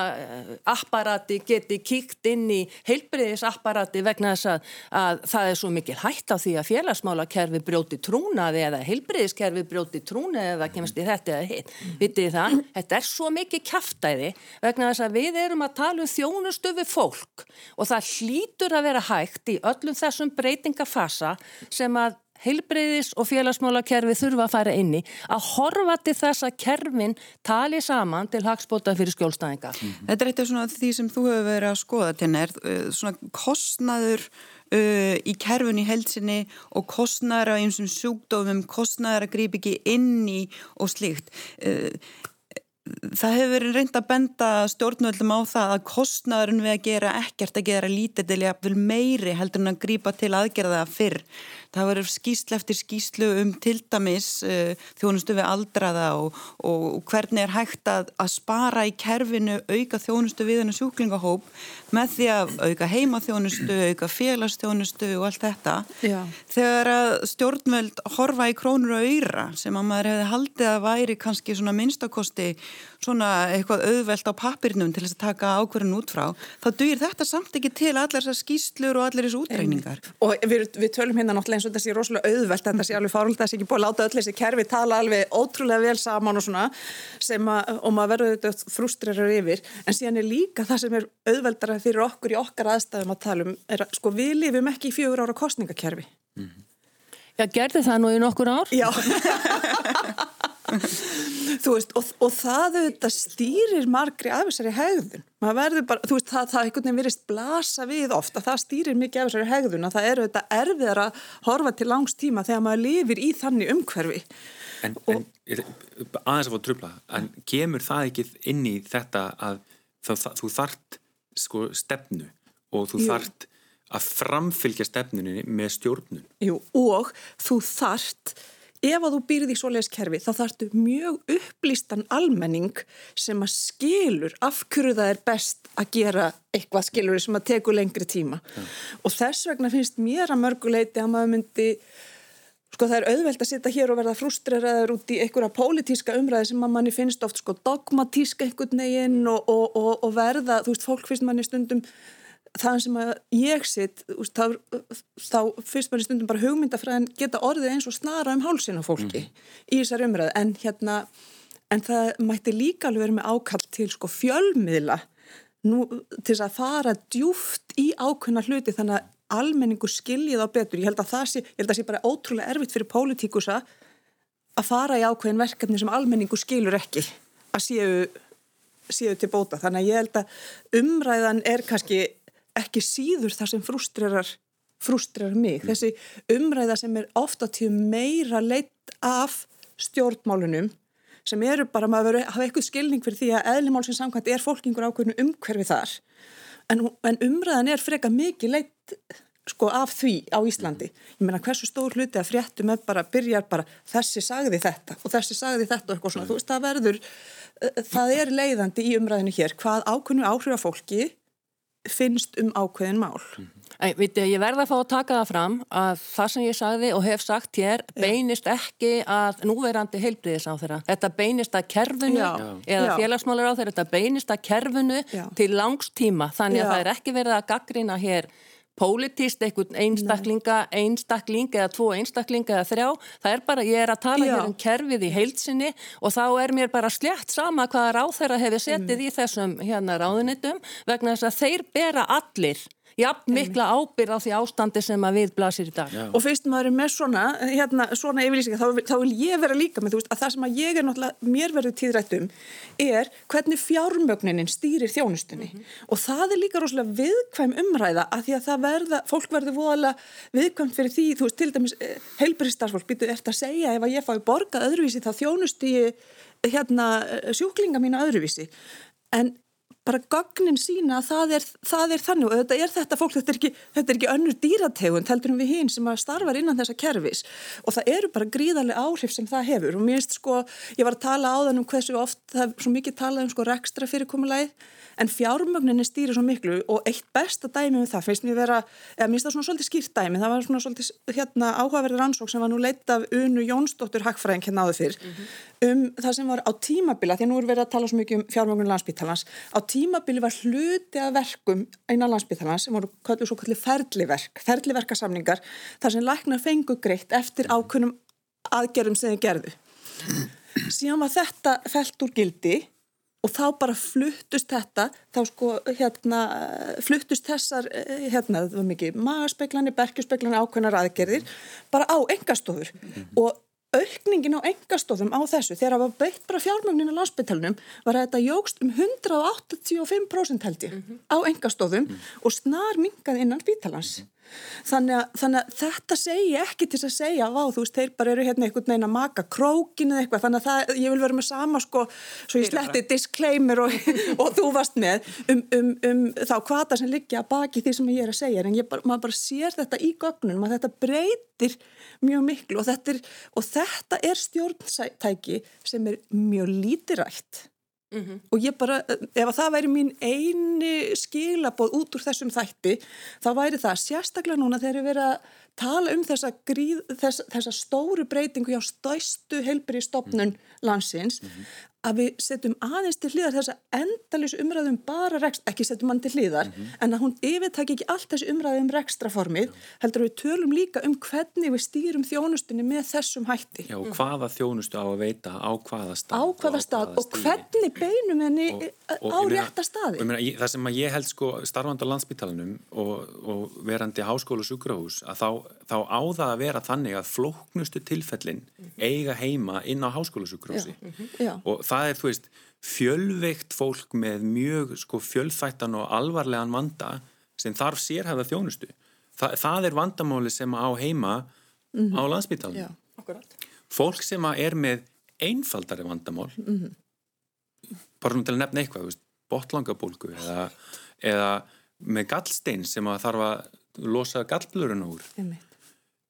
apparati geti kíkt inn í heilbreyðisapparati vegna þess að, að það er svo mikil hætt á því að félagsmálakerfi brjóti trúnaði eða heilbreyðiskerfi brjóti trúnaði eða kemst í þetta eða hitt. Vitið það? Þetta er svo mikil kæftæði vegna þess að við erum að tala um þjónustu við fólk og það hlýtur að vera hægt í öllum þessum breytingafasa sem að heilbreyðis og félagsmálakerfi þurfa að fara inni að horfa til þess að kerfin tali saman til hagspóta fyrir skjólstæðinga. Mm -hmm. Þetta er eitt af því sem þú hefur verið að skoða til nær, uh, svona kostnaður uh, í kerfun í heilsinni og kostnaður á einsum sjúkdófum, kostnaður að grípa ekki inn í og slíkt. Uh, það hefur verið reynd að benda stjórnvöldum á það að kostnaðurinn við að gera ekkert að gera lítið til jafnvel meiri heldur en að grípa til aðgerða fyrr það verður skýslu eftir skýslu um til dæmis uh, þjónustu við aldraða og, og hvernig er hægt að, að spara í kerfinu auka þjónustu við hennar sjúklingahóp með því að auka heimaþjónustu, auka félagsþjónustu og allt þetta. Já. Þegar að stjórnvöld horfa í krónur og öyra sem að maður hefði haldið að væri kannski svona minnstakosti svona eitthvað auðvelt á pappirnum til þess að taka ákverðin út frá, þá dugir þetta samt ekki til allar þessar skýslur og allar þessu útreiningar. Og við, við tölum hérna náttúrulega eins og þetta sé rosalega auðvelt, þetta sé alveg fárhald þessi ekki búið að láta öll þessi kerfi tala alveg ótrúlega vel saman og svona að, og maður verður þetta frústrærar yfir en síðan er líka það sem er auðveldara fyrir okkur í okkar aðstæðum að tala um er að sko við lifum ekki í fjögur ára kostningakerfi mm -hmm. Já, gerði það nú í nokkur ár? Já þú veist, og, og það auðvitað stýrir margri af þessari hegðun. Maður verður bara, þú veist, það, það einhvern veginn verist blasa við ofta, það stýrir mikið af þessari hegðun að það eru auðvitað erfiðar að horfa til langs tíma þegar maður lifir í þannig umhverfi. En, og, en aðeins að fá trubla en kemur það ekki inn í þetta að það, það, þú þart sko stefnu og þú jú. þart að framfylgja stefnunni með stjórnun? Jú, og þú þart ef að þú býrði í svoleiðskerfi þá þarftu mjög upplýstan almenning sem að skilur af hverju það er best að gera eitthvað skilur sem að teku lengri tíma ja. og þess vegna finnst mér að mörguleiti að maður myndi sko það er auðvelt að sitja hér og verða frustreraður út í einhverja pólitíska umræði sem að manni finnst oft sko dogmatíska einhvern veginn og, og, og, og verða, þú veist, fólk finnst manni stundum það sem að ég sitt þá, þá fyrst maður stundum bara hugmyndafræðin geta orðið eins og snara um hálsin á fólki mm. í þessar umræð en hérna, en það mætti líka alveg verið með ákall til sko fjölmiðla nú til þess að fara djúft í ákveðna hluti þannig að almenningu skiljið á betur, ég held að það sé að sé bara ótrúlega erfitt fyrir pólitíkusa að fara í ákveðin verkefni sem almenningu skilur ekki að séu, séu til bóta. Þannig að ég held að umræðan er kannski ekki síður það sem frústrerar frústrerar mig. Mm. Þessi umræða sem er ofta til meira leitt af stjórnmálunum sem eru bara, maður hafa eitthvað skilning fyrir því að eðlimálsins samkvæmt er fólkingur ákveðinu umhverfi þar en, en umræðan er freka mikið leitt sko af því á Íslandi. Ég meina hversu stór hluti að fréttum er bara, byrjar bara þessi sagði þetta og þessi sagði þetta og eitthvað svona. Þú veist það verður, eh, það er leiðandi í umræðinu hér hvað ákveðinu áhrif af fólki finnst um ákveðin mál. Æ, viti, ég verða að fá að taka það fram að það sem ég sagði og hef sagt hér beinist ekki að núverandi heilbriðis á þeirra. Þetta beinist að kerfunu Já. eða félagsmálar á þeirra, þetta beinist að kerfunu Já. til langstíma þannig að Já. það er ekki verið að gaggrina hér pólitíst einhvern einstaklinga, einstakling eða tvo einstaklinga eða þrjá. Það er bara, ég er að tala Já. hér um kerfið í heilsinni og þá er mér bara slett sama hvaða ráð þeirra hefur setið mm. í þessum hérna ráðunitum vegna þess að þeir bera allir jafn mikla ábyrð á því ástandi sem að við blasir í dag. Já. Og fyrst maður er með svona, hérna, svona yfirlýsingar, þá, þá vil ég vera líka með þú veist að það sem að ég er náttúrulega, mér verður tíðrættum, er hvernig fjármögnunin stýrir þjónustunni mm -hmm. og það er líka rosalega viðkvæm umræða að því að það verða, fólk verður voðalega viðkvæmt fyrir því, þú veist, til dæmis eh, heilbæristarsfólk býtu eftir að segja ef að ég fái borgað öðruvísi þá þjónustu ég hérna sjúklinga mína öðruvísi en bara gögnin sína að það er, það er þannig og þetta er þetta fólk, þetta er ekki, þetta er ekki önnur dýrategun heldur um við hinn sem að starfa innan þessa kervis og það eru bara gríðarlega áhrif sem það hefur. Og mér finnst sko, ég var að tala á þann um hversu oft það er svo mikið talað um sko rekstra fyrirkomulæð en fjármögninni stýrir svo miklu og eitt besta dæmi um það finnst mér vera, eða minnst það svona svolítið skýrt dæmi, það var svona svolítið hérna áhugaverðir ansók sem var nú leitt af Unu Jónsdóttur Hagfræðing hérna áður fyrr mm -hmm. um það sem var á tímabila, því að nú er verið að tala svo mikið um fjármögnin landsbítalans, á tímabili var hluti af verkum einan landsbítalans sem voru kallið svo kallið ferliverk, ferliverkasamningar, þar sem læknar fengu greitt eftir ákunum aðgerðum sem þið gerðu. Síðan var þetta felt úr gildi og þá bara fluttust þetta þá sko hérna fluttust þessar hérna það var mikið magaspeiklani, berkjusspeiklani ákveðnar aðgerðir bara á engastofur mm -hmm. og aukningin á engastofum á þessu þegar það var beitt bara fjármögnin á landsbyttalunum var að þetta jógst um 185% held ég mm -hmm. á engastofum mm -hmm. og snar mingað innan spítalans Þannig að, þannig að þetta segi ekki til að segja á þú veist, þeir bara eru hérna einhvern veginn að maka krókinu eða eitthvað, þannig að það, ég vil vera með sama sko, svo ég sletti disclaimer og, og þú varst með um, um, um þá hvata sem liggja baki því sem ég er að segja, en ég bara, maður bara sér þetta í gögnunum að þetta breytir mjög miklu og þetta er, og þetta er stjórntæki sem er mjög lítirætt Mm -hmm. og ég bara, ef það væri mín eini skilaboð út úr þessum þætti þá væri það sérstaklega núna þegar við erum að tala um þessa, gríð, þessa, þessa stóru breytingu hjá stæstu heilbyrji stopnun landsins mm -hmm að við setjum aðeins til hlýðar þess að endalus umræðum bara rekst, ekki setjum hann til hlýðar, mm -hmm. en að hún yfirtæki ekki allt þessi umræðum um rekstraformið, Já. heldur við tölum líka um hvernig við stýrum þjónustunni með þessum hætti. Já, og hvaða þjónustu á að veita á hvaða stað. Á hvaða stað og, og hvernig beinum henni og, og, á rétta staði. Meina, það sem að ég held sko starfand á landsbytalanum og verandi háskólu og sjúkrahús, að þá, þá á það að vera þannig að flóknustu tilfellin mm -hmm. eiga heima inn á háskólu og sjúkrahúsi og það er, þú veist, fjölveikt fólk með mjög sko, fjölþættan og alvarlegan vanda sem þarf sérhæða þjónustu. Þa, það er vandamáli sem á heima mm -hmm. á landsbyttalunum. Fólk sem er með einfaldari vandamál, mm -hmm. bara nú til að nefna eitthvað, botlangabólgu eða, eða með gallstein sem að þarf að losa gallblurun úr. Veist,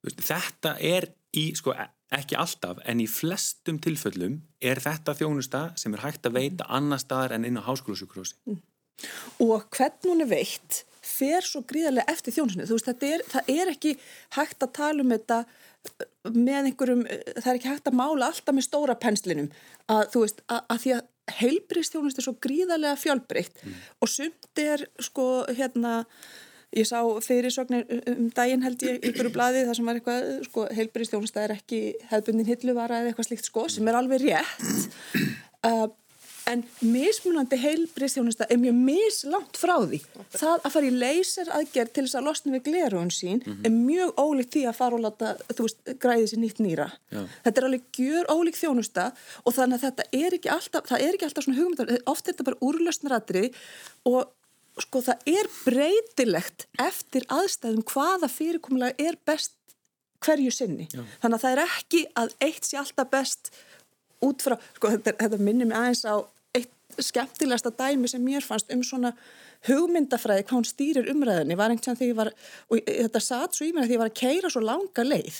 þetta er í, sko, ekki alltaf, en í flestum tilföllum er þetta þjónusta sem er hægt að veita annar staðar en inn á háskólusjúkrósi. Mm. Og hvern hún er veitt fer svo gríðarlega eftir þjónusinu. Þú veist, er, það er ekki hægt að tala um þetta með einhverjum, það er ekki hægt að mála alltaf með stóra penslinum að þú veist, að, að því að heilbristjónust er svo gríðarlega fjölbreytt mm. og sumt er sko hérna Ég sá fyrirsögnir um daginn held ég ykkur úr bladi þar sem var eitthvað, sko, heilbyrðistjónusta er ekki hefðbundin hilluvara eða eitthvað slikt sko, sem er alveg rétt. Uh, en mismunandi heilbyrðistjónusta er mjög mislangt frá því. Það að fara í leysir aðgerð til þess að losna við glerun sín mm -hmm. er mjög ólíkt því að fara og láta, þú veist, græði sér nýtt nýra. Já. Þetta er alveg gjör ólíkt þjónusta og þannig að þetta er ekki alltaf, það er ekki alltaf svona hugmyndar, oft er þetta bara úrlösnaratri og sko það er breytilegt eftir aðstæðum hvaða fyrirkomulega er best hverju sinni. Já. Þannig að það er ekki að eitt sé alltaf best út frá, sko þetta, þetta minnir mig aðeins á eitt skemmtilegasta dæmi sem mér fannst um svona hugmyndafræði hvað hún stýrir umræðinni var einhvern veginn þegar ég var, og þetta satt svo í mér að ég var að keira svo langa leið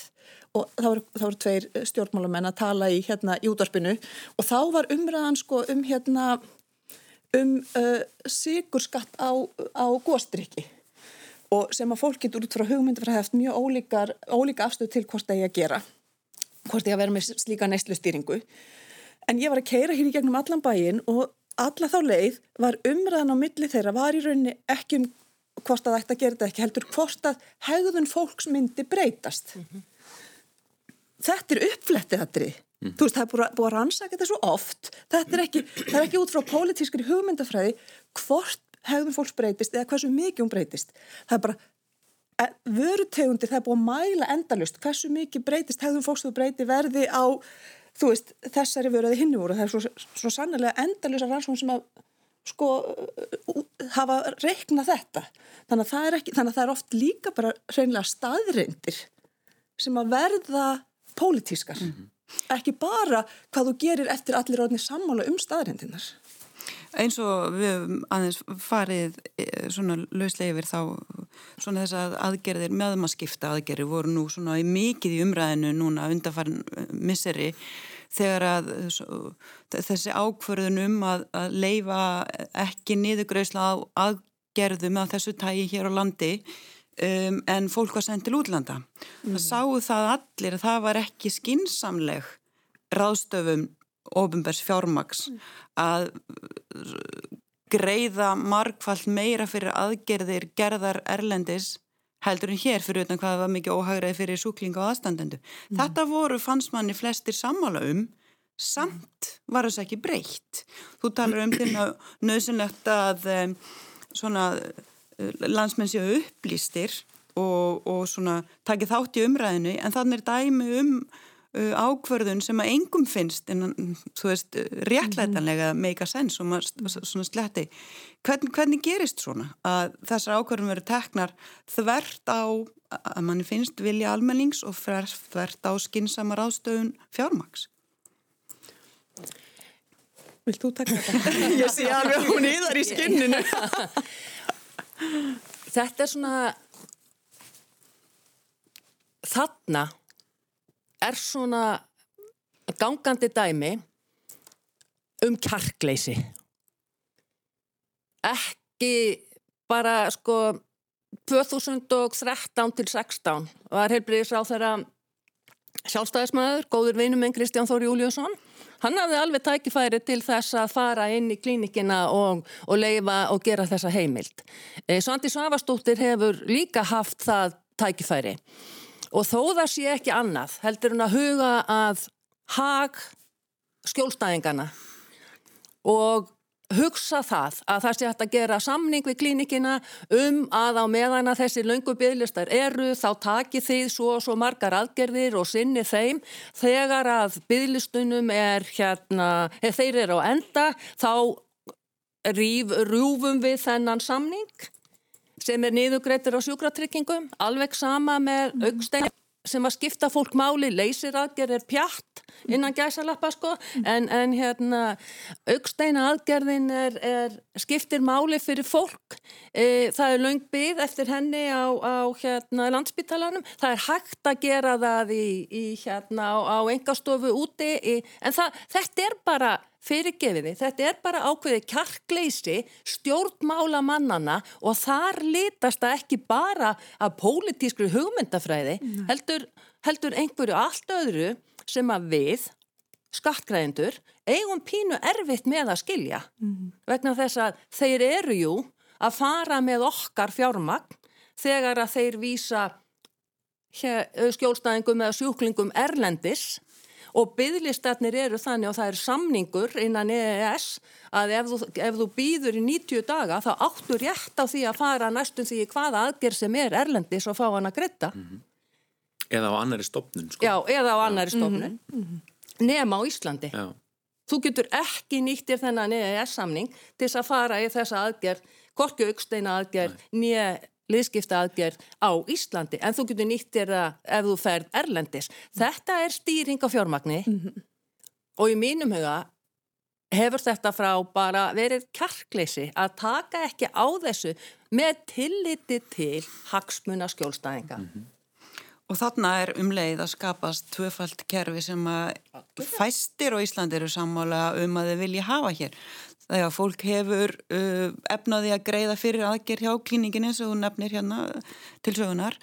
og þá voru, þá voru tveir stjórnmálamenn að tala í hérna í útvarpinu og þá var umræðan sko um hérna um uh, sigurskatt á, á góstriki og sem að fólk getur út frá hugmyndu frá hefst mjög ólíkar, ólíka afstöð til hvort það er að gera, hvort það er að vera með slíka neyslu en ég var að keira hér í gegnum allan bæin og alla þá leið var umræðan á milli þeirra var í rauninni ekki um hvort að það ætti að gera þetta ekki heldur hvort að hegðun fólks myndi breytast. Mm -hmm. þetta er uppflettið þetta Mm. Þú veist, það er búið, búið að rannsaka þetta svo oft. Þetta er ekki, það er ekki út frá pólitískri hugmyndafræði hvort hegðum fólks breytist eða hversu mikið hún breytist. Það er bara, e, vörutegundir, það er búið að mæla endalust hversu mikið breytist hegðum fólks þú breyti verði á, þú veist, þessari vöruði hinnu voru. Það er svo, svo sannlega endalust að rannsókn sem að, sko, hafa reiknað þetta. Þannig að það er, ekki, að það er oft líka bara hreinlega staðreindir sem að verða pólitískar. Mm -hmm ekki bara hvað þú gerir eftir allir orðinni sammála um staðrindinar. Eins og við aðeins farið eh, svona lauslega yfir þá svona þess að aðgerðir meðmaskipta aðgerðir voru nú svona í mikið í umræðinu núna undanfarin eh, misseri þegar að þessi ákverðun um að, að leifa ekki niðurgrausla á aðgerðum af þessu tægi hér á landi um, en fólk var sendt til útlanda. Mm. Það sáu það allir að það var ekki skinsamleg ráðstöfum ofinbærs fjármaks mm. að greiða markvallt meira fyrir aðgerðir gerðar erlendis heldur en hér fyrir utan hvað var mikið óhagræði fyrir súklinga og aðstandendu. Mm. Þetta voru fannsmanni flestir sammála um samt var þess ekki breytt. Þú talar um því að nöðsynlegt að um, svona landsmenn séu upplýstir og, og svona takið þátt í umræðinu en þannig er dæmi um uh, ákverðun sem að engum finnst en þú veist réttlætanlega make a sense og maður svona sletti. Hvern, hvernig gerist svona að þessar ákverðun verður teknar þvert á að manni finnst vilja almennings og þvert á skinsamar ástöðun fjármaks Vilt þú taka þetta? Ég sé alveg hún í þar í skinninu Þetta er svona þarna er svona gangandi dæmi um kjarkleysi ekki bara sko 2013 til 16 var heilbriðisráð þeirra sjálfstæðismæður, góður vinuminn Kristján Þóri Júliusson. Hann hafði alveg tækifæri til þess að fara inn í klínikina og, og leifa og gera þessa heimild. E, Svandi Svavastóttir hefur líka haft það tækifæri og þó það sé ekki annað heldur hann að huga að hag skjólstæðingana og hugsa það að það sé hægt að gera samning við klínikina um að á meðan að þessi löngu bygglistar eru þá taki þið svo og svo margar aðgerðir og sinni þeim. Þegar að bygglistunum er hérna, ef þeir eru á enda þá rýf, rjúfum við þennan samning sem er niðugreitur á sjúkratryggingum alveg sama með augstein sem að skipta fólk máli, leysir aðgerð er pjatt innan gæsalappa sko. En, en hérna augsteina aðgerðin er, er skiptir máli fyrir fólk. E, það er laung byggð eftir henni á, á hérna landsbytalanum það er hægt að gera það í, í hérna á, á engastofu úti í, en það, þetta er bara fyrirgefiði, þetta er bara ákveði kjarkleysi stjórnmála mannana og þar litast það ekki bara af pólitískri hugmyndafræði mm. heldur, heldur einhverju allt öðru sem að við skattgræðendur eigum pínu erfitt með að skilja mm. vegna þess að þeir eru jú að fara með okkar fjármagn þegar að þeir vísa skjólstæðingum eða sjúklingum erlendis og bygglistarnir eru þannig og það er samningur innan EES að ef þú, ef þú býður í 90 daga þá áttu rétt á því að fara næstum því hvaða aðgerð sem er erlendis og fá hann að gretta. Mm -hmm. Eða á annari stopnun. Sko. Já, eða á annari stopnun. Mm -hmm. Nefn á Íslandi. Já. Þú getur ekki nýttir þennan EES-samning til þess að fara í þessa aðgerð, korki auksteina aðgerð, nýja liðskipta aðgerð á Íslandi en þú getur nýtt þér það ef þú ferð Erlendis. Þetta er stýring á fjármagni mm -hmm. og í mínum huga hefur þetta frá bara verið kjarkleysi að taka ekki á þessu með tilliti til hagsmuna skjólstæðinga. Mm -hmm. Og þarna er umleið að skapast tvöfalt kerfi sem að fæstir á Íslandi eru sammála um að þau vilja hafa hér þegar fólk hefur uh, efnaði að greiða fyrir aðgerð hjá klíninginni sem þú nefnir hérna til sögunar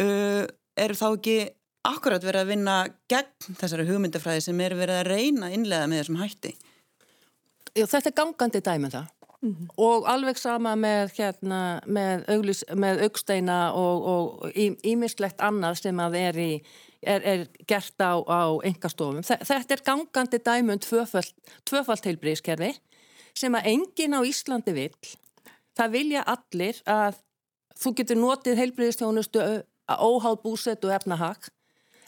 uh, eru þá ekki akkurat verið að vinna gegn þessari hugmyndafræði sem er verið að reyna innlega með þessum hætti? Jú, þetta er gangandi dæmið um það mm -hmm. og alveg sama með, hérna, með, auglis, með augsteina og ímislegt annað sem að er í Er, er gert á, á engastofum. Þetta er gangandi dæmund um tvöfalt heilbríðiskerfi sem að engin á Íslandi vil. Það vilja allir að þú getur notið heilbriðistjónustu óháð búset og efnahag.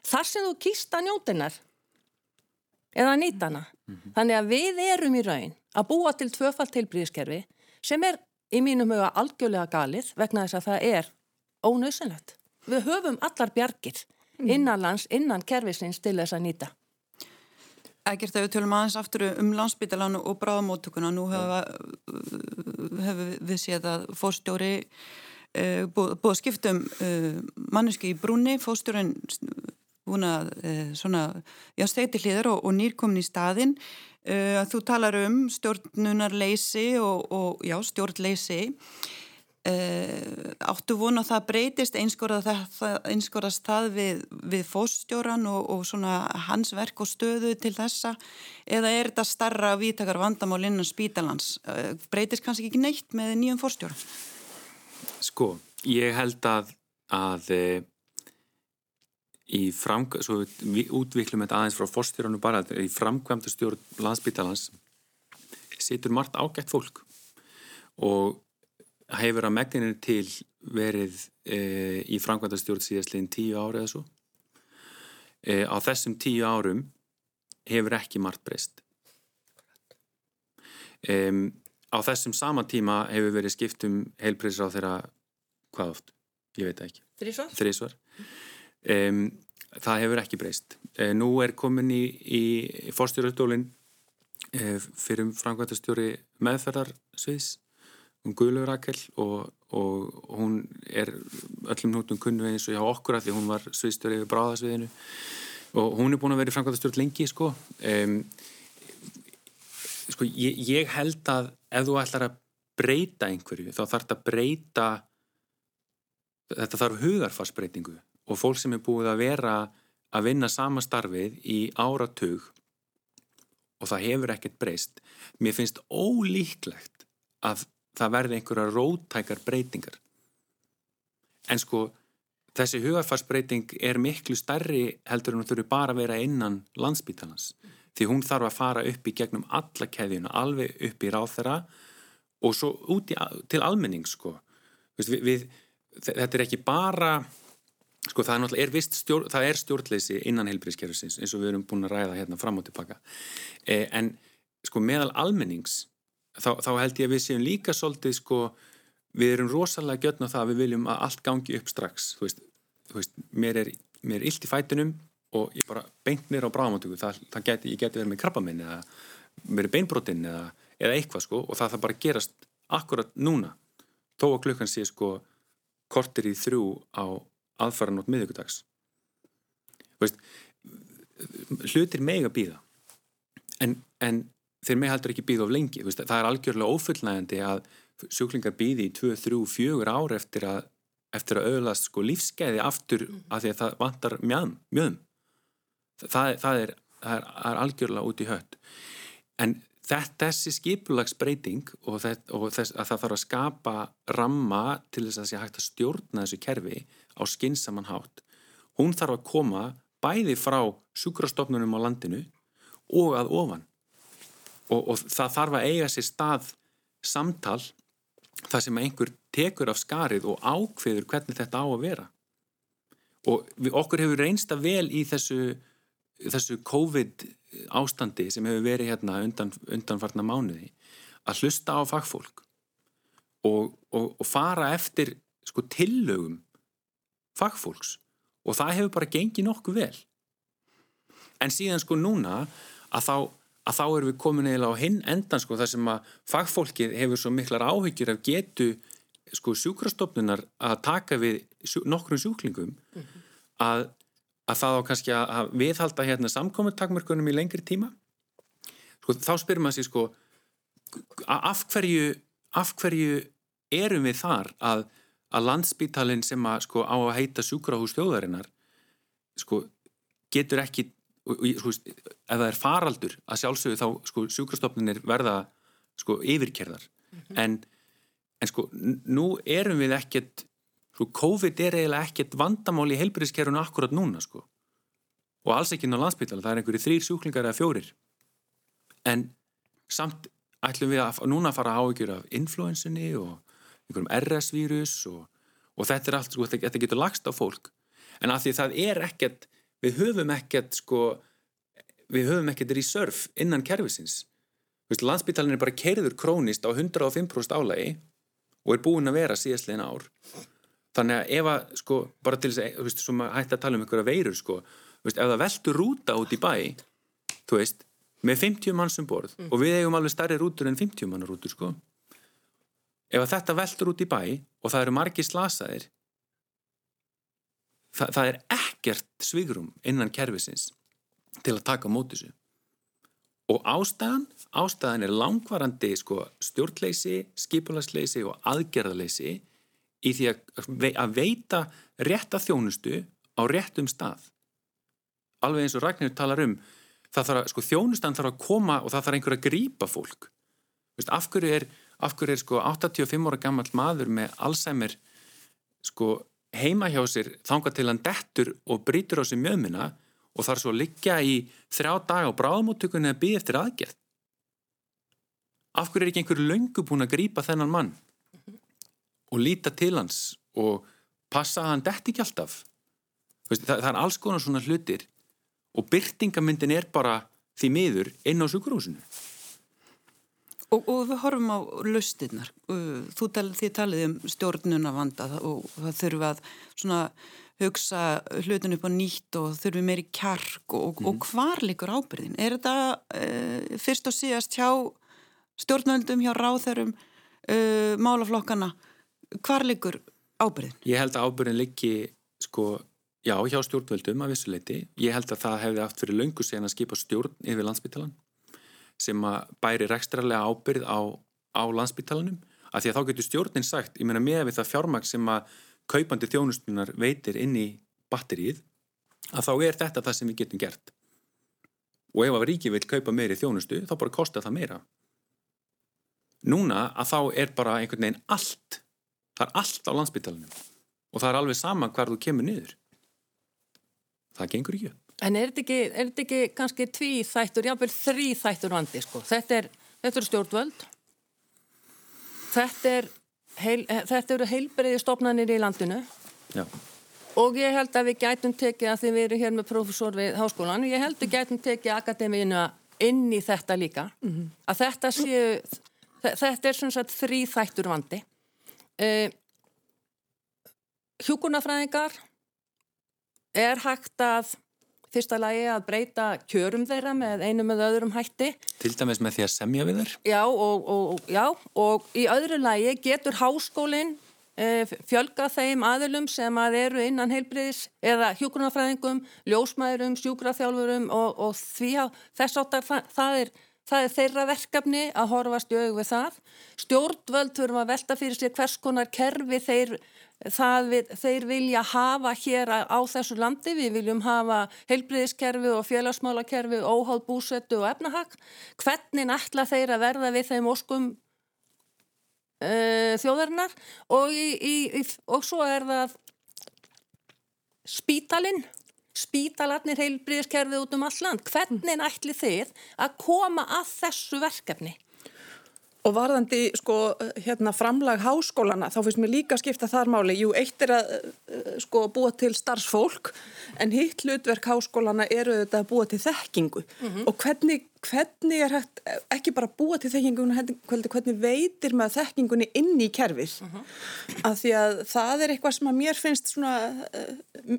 Þar sem þú kýsta njótinnar eða nýtana. Mm -hmm. Þannig að við erum í raun að búa til tvöfalt heilbriðiskerfi sem er í mínum huga algjörlega galið vegna þess að það er ónausenlegt. Við höfum allar bjargir innanlands, innan kerfisins til þess að nýta. Ekkert að við tölum aðeins aftur um landsbytalánu og bráðamóttökuna. Nú hefur hef við séð að fórstjóri uh, búið að skipta um uh, manneski í brúni. Fórstjórin búin að uh, svona, já, steiti hlýðar og, og nýrkomin í staðin. Þú talar um stjórnunarleysi og, og já, stjórnleysi. Uh, áttu vona að það breytist einskorast það við, við fóstjóran og, og hans verk og stöðu til þessa? Eða er þetta starra vítakar vandamál innan spítalans? Uh, breytist kannski ekki neitt með nýjum fóstjóran? Sko, ég held að, að e, í framkvæm svo við útviklum þetta aðeins frá fóstjóranum bara í framkvæmta stjórn landsspítalans situr margt ágætt fólk. Og hefur að megninu til verið e, í framkvæmdastjórn síðastlegin tíu ári eða svo. E, á þessum tíu árum hefur ekki margt breyst. E, á þessum sama tíma hefur verið skiptum heilbreyðsra á þeirra hvað oft? Ég veit ekki. Þrísvar? Þrísvar. Það hefur ekki breyst. E, nú er komin í, í fórstjórnutólinn e, fyrir framkvæmdastjóri meðferðarsviðs um Guðlaug Rakel og, og hún er öllum nútum kunnu eins og hjá okkur að því hún var sviðstöru yfir bráðasviðinu og hún er búin að vera framkvæmastjórn lengi sko. Um, sko ég, ég held að ef þú ætlar að breyta einhverju þá þarf þetta að breyta þetta þarf hugarfarsbreytingu og fólk sem er búið að vera að vinna sama starfið í áratug og það hefur ekkert breyst mér finnst ólíklegt að það verði einhverja rótækar breytingar. En sko þessi hugarfarsbreyting er miklu starri heldur en hún þurfi bara að vera innan landsbítalans því hún þarf að fara upp í gegnum alla keðjuna, alveg upp í ráþera og svo út í, til almenning sko. Við, við, þetta er ekki bara sko það er náttúrulega er stjórn, það er stjórnleysi innan heilbríðskerfisins eins og við erum búin að ræða hérna fram og tilbaka eh, en sko meðal almennings þá, þá held ég að við séum líka svolítið sko við erum rosalega gjörn á það að við viljum að allt gangi upp strax. Þú veist, þú veist mér er, mér er illt í fætunum og ég bara beint mér á bráðamáttöku það, það geti, ég geti verið með krabbaminn eða verið beinbrotinn eða, eða eitthvað sko og það þarf bara gerast akkurat núna. Þó að klukkan sé sko kortir í þrjú á aðfara nótt miðugudags hlutir meg að býða en, en þeir mig heldur ekki býða of lengi. Veist, það er algjörlega ófullnægandi að sjúklingar býði í 2, 3, 4 ár eftir að, eftir að auðlast sko lífskeiði aftur af því að það vantar mjöðum, mjöðum það, það, er, það er algjörlega út í hött. En þetta, þessi skipulagsbreyting og, og þess, að það þarf að skapa ramma til þess að það sé hægt að stjórna þessu kerfi á skinsaman hátt hún þarf að koma bæði frá sjúkrastofnunum á landinu og að ofan og, og það þarf að eiga sér stað samtal þar sem einhver tekur af skarið og ákveður hvernig þetta á að vera. Og við, okkur hefur reynsta vel í þessu þessu COVID ástandi sem hefur verið hérna undan, undanfarnar mánuði að hlusta á fagfólk og, og, og fara eftir sko tillögum fagfólks. Og það hefur bara gengið nokkuð vel. En síðan sko núna að þá, að þá erum við komin eða á hinn endan sko þar sem að fagfólkið hefur svo miklar áhyggjur af getu sko sjúkrastofnunar að taka við sjú, nokkrum sjúklingum mm -hmm. að að það á kannski að viðhalda hérna samkominntakmörkunum í lengri tíma sko, þá spyrir maður sér sko af hverju, af hverju erum við þar að, að landsbítalinn sem að sko á að heita sjúkrahús þjóðarinnar sko getur ekki sko, ef það er faraldur að sjálfsögðu þá sko sjúkrastofnunir verða sko yfirkerðar mm -hmm. en, en sko nú erum við ekkert Sko, COVID er eiginlega ekkert vandamál í heilbyrðiskerfunu akkurat núna, sko. Og alls ekki inn á landsbytala, það er einhverju þrýr sjúklingar eða fjórir. En samt ætlum við að núna fara að áhugjur af influensunni og einhverjum RS-vírus og, og þetta er allt, sko, þetta getur lagst á fólk. En að því það er ekkert, við höfum ekkert, sko, við höfum ekkert reserve innan kerfisins. Landsbytalinn er bara kerður krónist á 105% álægi og er búin að vera síðastlegin ár þannig að ef að sko bara til þess að, hætti að tala um einhverja veirur sko, veist, ef það veldur rúta út í bæ, þú veist með 50 mann sem borð mm. og við eigum alveg starri rútur en 50 mann rútur sko ef að þetta veldur út í bæ og það eru margi slasaðir það, það er ekkert svigrum innan kervisins til að taka mót þessu. Og ástæðan, ástæðan er langvarandi sko stjórnleysi, skipulagsleysi og aðgerðaleysi í því að veita rétta þjónustu á réttum stað. Alveg eins og Ragnir talar um þarf, sko, þjónustan þarf að koma og það þarf einhver að grýpa fólk. Vist, af hverju er, af hverju er sko, 85 ára gammal maður með Alzheimer sko, heima hjá sér þanga til hann dettur og brítur á sér mjöðmina og þarf svo liggja í þrjá dag á bráðmóttökunni að byggja eftir aðgerð. Af hverju er ekki einhver löngu búin að grýpa þennan mann og líta til hans og passa að hann detti ekki alltaf? Það, það er alls konar svona hlutir og byrtingamyndin er bara því miður inn á sukurhúsinu og, og við horfum á lustinnar þú talið, þið talið um stjórnuna vanda og það þurfa að svona hugsa hlutin upp á nýtt og þurfi meiri kjark og, mm. og mhm. hvar likur ábyrðin? Er þetta uh, fyrst og síðast hjá stjórnöldum, hjá ráþörum uh, málaflokkana hvar liggur ábyrðin? Ég held að ábyrðin liggi sko, já, hjá stjórnvöldum af vissuleiti. Ég held að það hefði aft fyrir löngu sen að skipa stjórn yfir landsbytalan sem að bæri rekstrarlega ábyrð á, á landsbytalanum. Af því að þá getur stjórnin sagt, ég meina með við það fjármaks sem að kaupandi þjónustunar veitir inn í batterið að þá er þetta það sem við getum gert. Og ef að ríki vil kaupa meiri þjónustu þá bara kostar það meira. Núna að þá er bara einhvern veginn allt það er allt á landsbytalanum og það er alveg sama hvar þú kemur niður. Það gengur ekki upp En er þetta ekki, er þetta ekki kannski tví þættur, jáfnveil þrý þættur vandi sko? Þetta er, þetta er stjórnvöld, þetta, er heil, þetta eru heilbreyði stofnanir í landinu Já. og ég held að við gætum tekið að því við erum hér með profesor við háskólan, ég held að við gætum tekið akademíina inn í þetta líka, mm -hmm. að þetta séu, þetta er svona þrý þættur vandi. Uh, Hjúkunafræðingar er hægt að fyrsta lagi að breyta kjörum þeirra með einum eða öðrum hætti. Til dæmis með því að semja við þeir? Já og, og, já, og í öðru lagi getur háskólinn e, fjölga þeim aðilum sem að eru innan heilbriðis eða hjókunarfræðingum, ljósmæðurum, sjúkraþjálfurum og, og því að þess áttar það, það er Það er þeirra verkefni að horfast í aug við það. Stjórnvöld þurfum að velta fyrir sér hvers konar kerfi þeir við, þeir vilja hafa hér á þessu landi. Við viljum hafa heilbriðiskerfi og félagsmálakerfi, óháð búsettu og efnahag. Hvernig ætla þeir að verða við þeim óskum uh, þjóðarinnar og, í, í, og svo er það spítalinn. Spítalarnir heilbriðiskerfi út um alland. Hvernig ætli þið að koma að þessu verkefni? Og varðandi sko hérna framlag háskólana þá finnst mér líka að skipta þar máli. Jú, eitt er að uh, sko búa til starfsfólk en hitt hlutverk háskólana eru þetta að búa til þekkingu mm -hmm. og hvernig, hvernig er hægt ekki bara búa til þekkingu hvernig, hvernig veitir maður þekkingunni inn í kerfið mm -hmm. af því að það er eitthvað sem að mér finnst svona uh,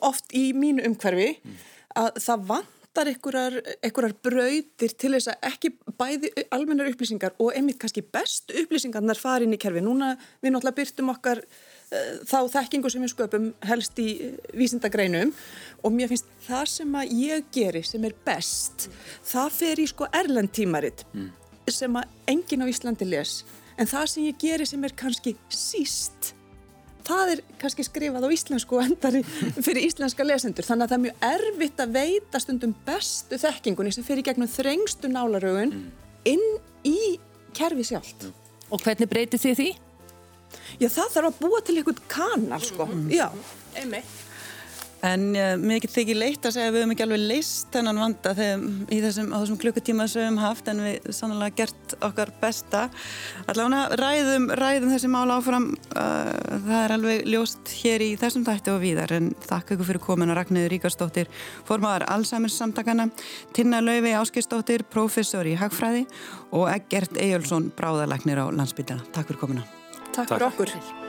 oft í mínu umhverfi mm. að það vant vantar einhverjar, brautir til þess að ekki bæði almennar upplýsingar og einmitt kannski best upplýsingarnar fara inn í kerfi. Núna við náttúrulega byrtum okkar uh, þá þekkingu sem við sköpum helst í uh, vísindagreinum og mér finnst það sem að ég geri sem er best, mm. það fer í sko erlendtímarit mm. sem að enginn á Íslandi les en það sem ég geri sem er kannski síst það er kannski skrifað á íslensku endari fyrir íslenska lesendur þannig að það er mjög erfitt að veita stundum bestu þekkingunni sem fyrir gegnum þrengstu nálarögun mm. inn í kerfi sjálft. Og hvernig breytir þið því? Já það þarf að búa til einhvern kanal sko. Mm. Já. Einmitt. En uh, mér getur þykir leitt að segja að við hefum ekki alveg leist þennan vanda þegar, í þessum, þessum klukkutíma sem við hefum haft en við sannlega gert okkar besta. Allavega ræðum, ræðum þessi mála áfram, uh, það er alveg ljóst hér í þessum þætti og víðar en þakka ykkur fyrir komin að Ragnæður Ríkarsdóttir, formáðar Alzheimer's samtakana, Tinna Lauvi Áskistóttir, professor í Hagfræði og Eggert Ejjölsson, bráðalagnir á landsbytjana. Takk fyrir komina. Takk fyrir okkur.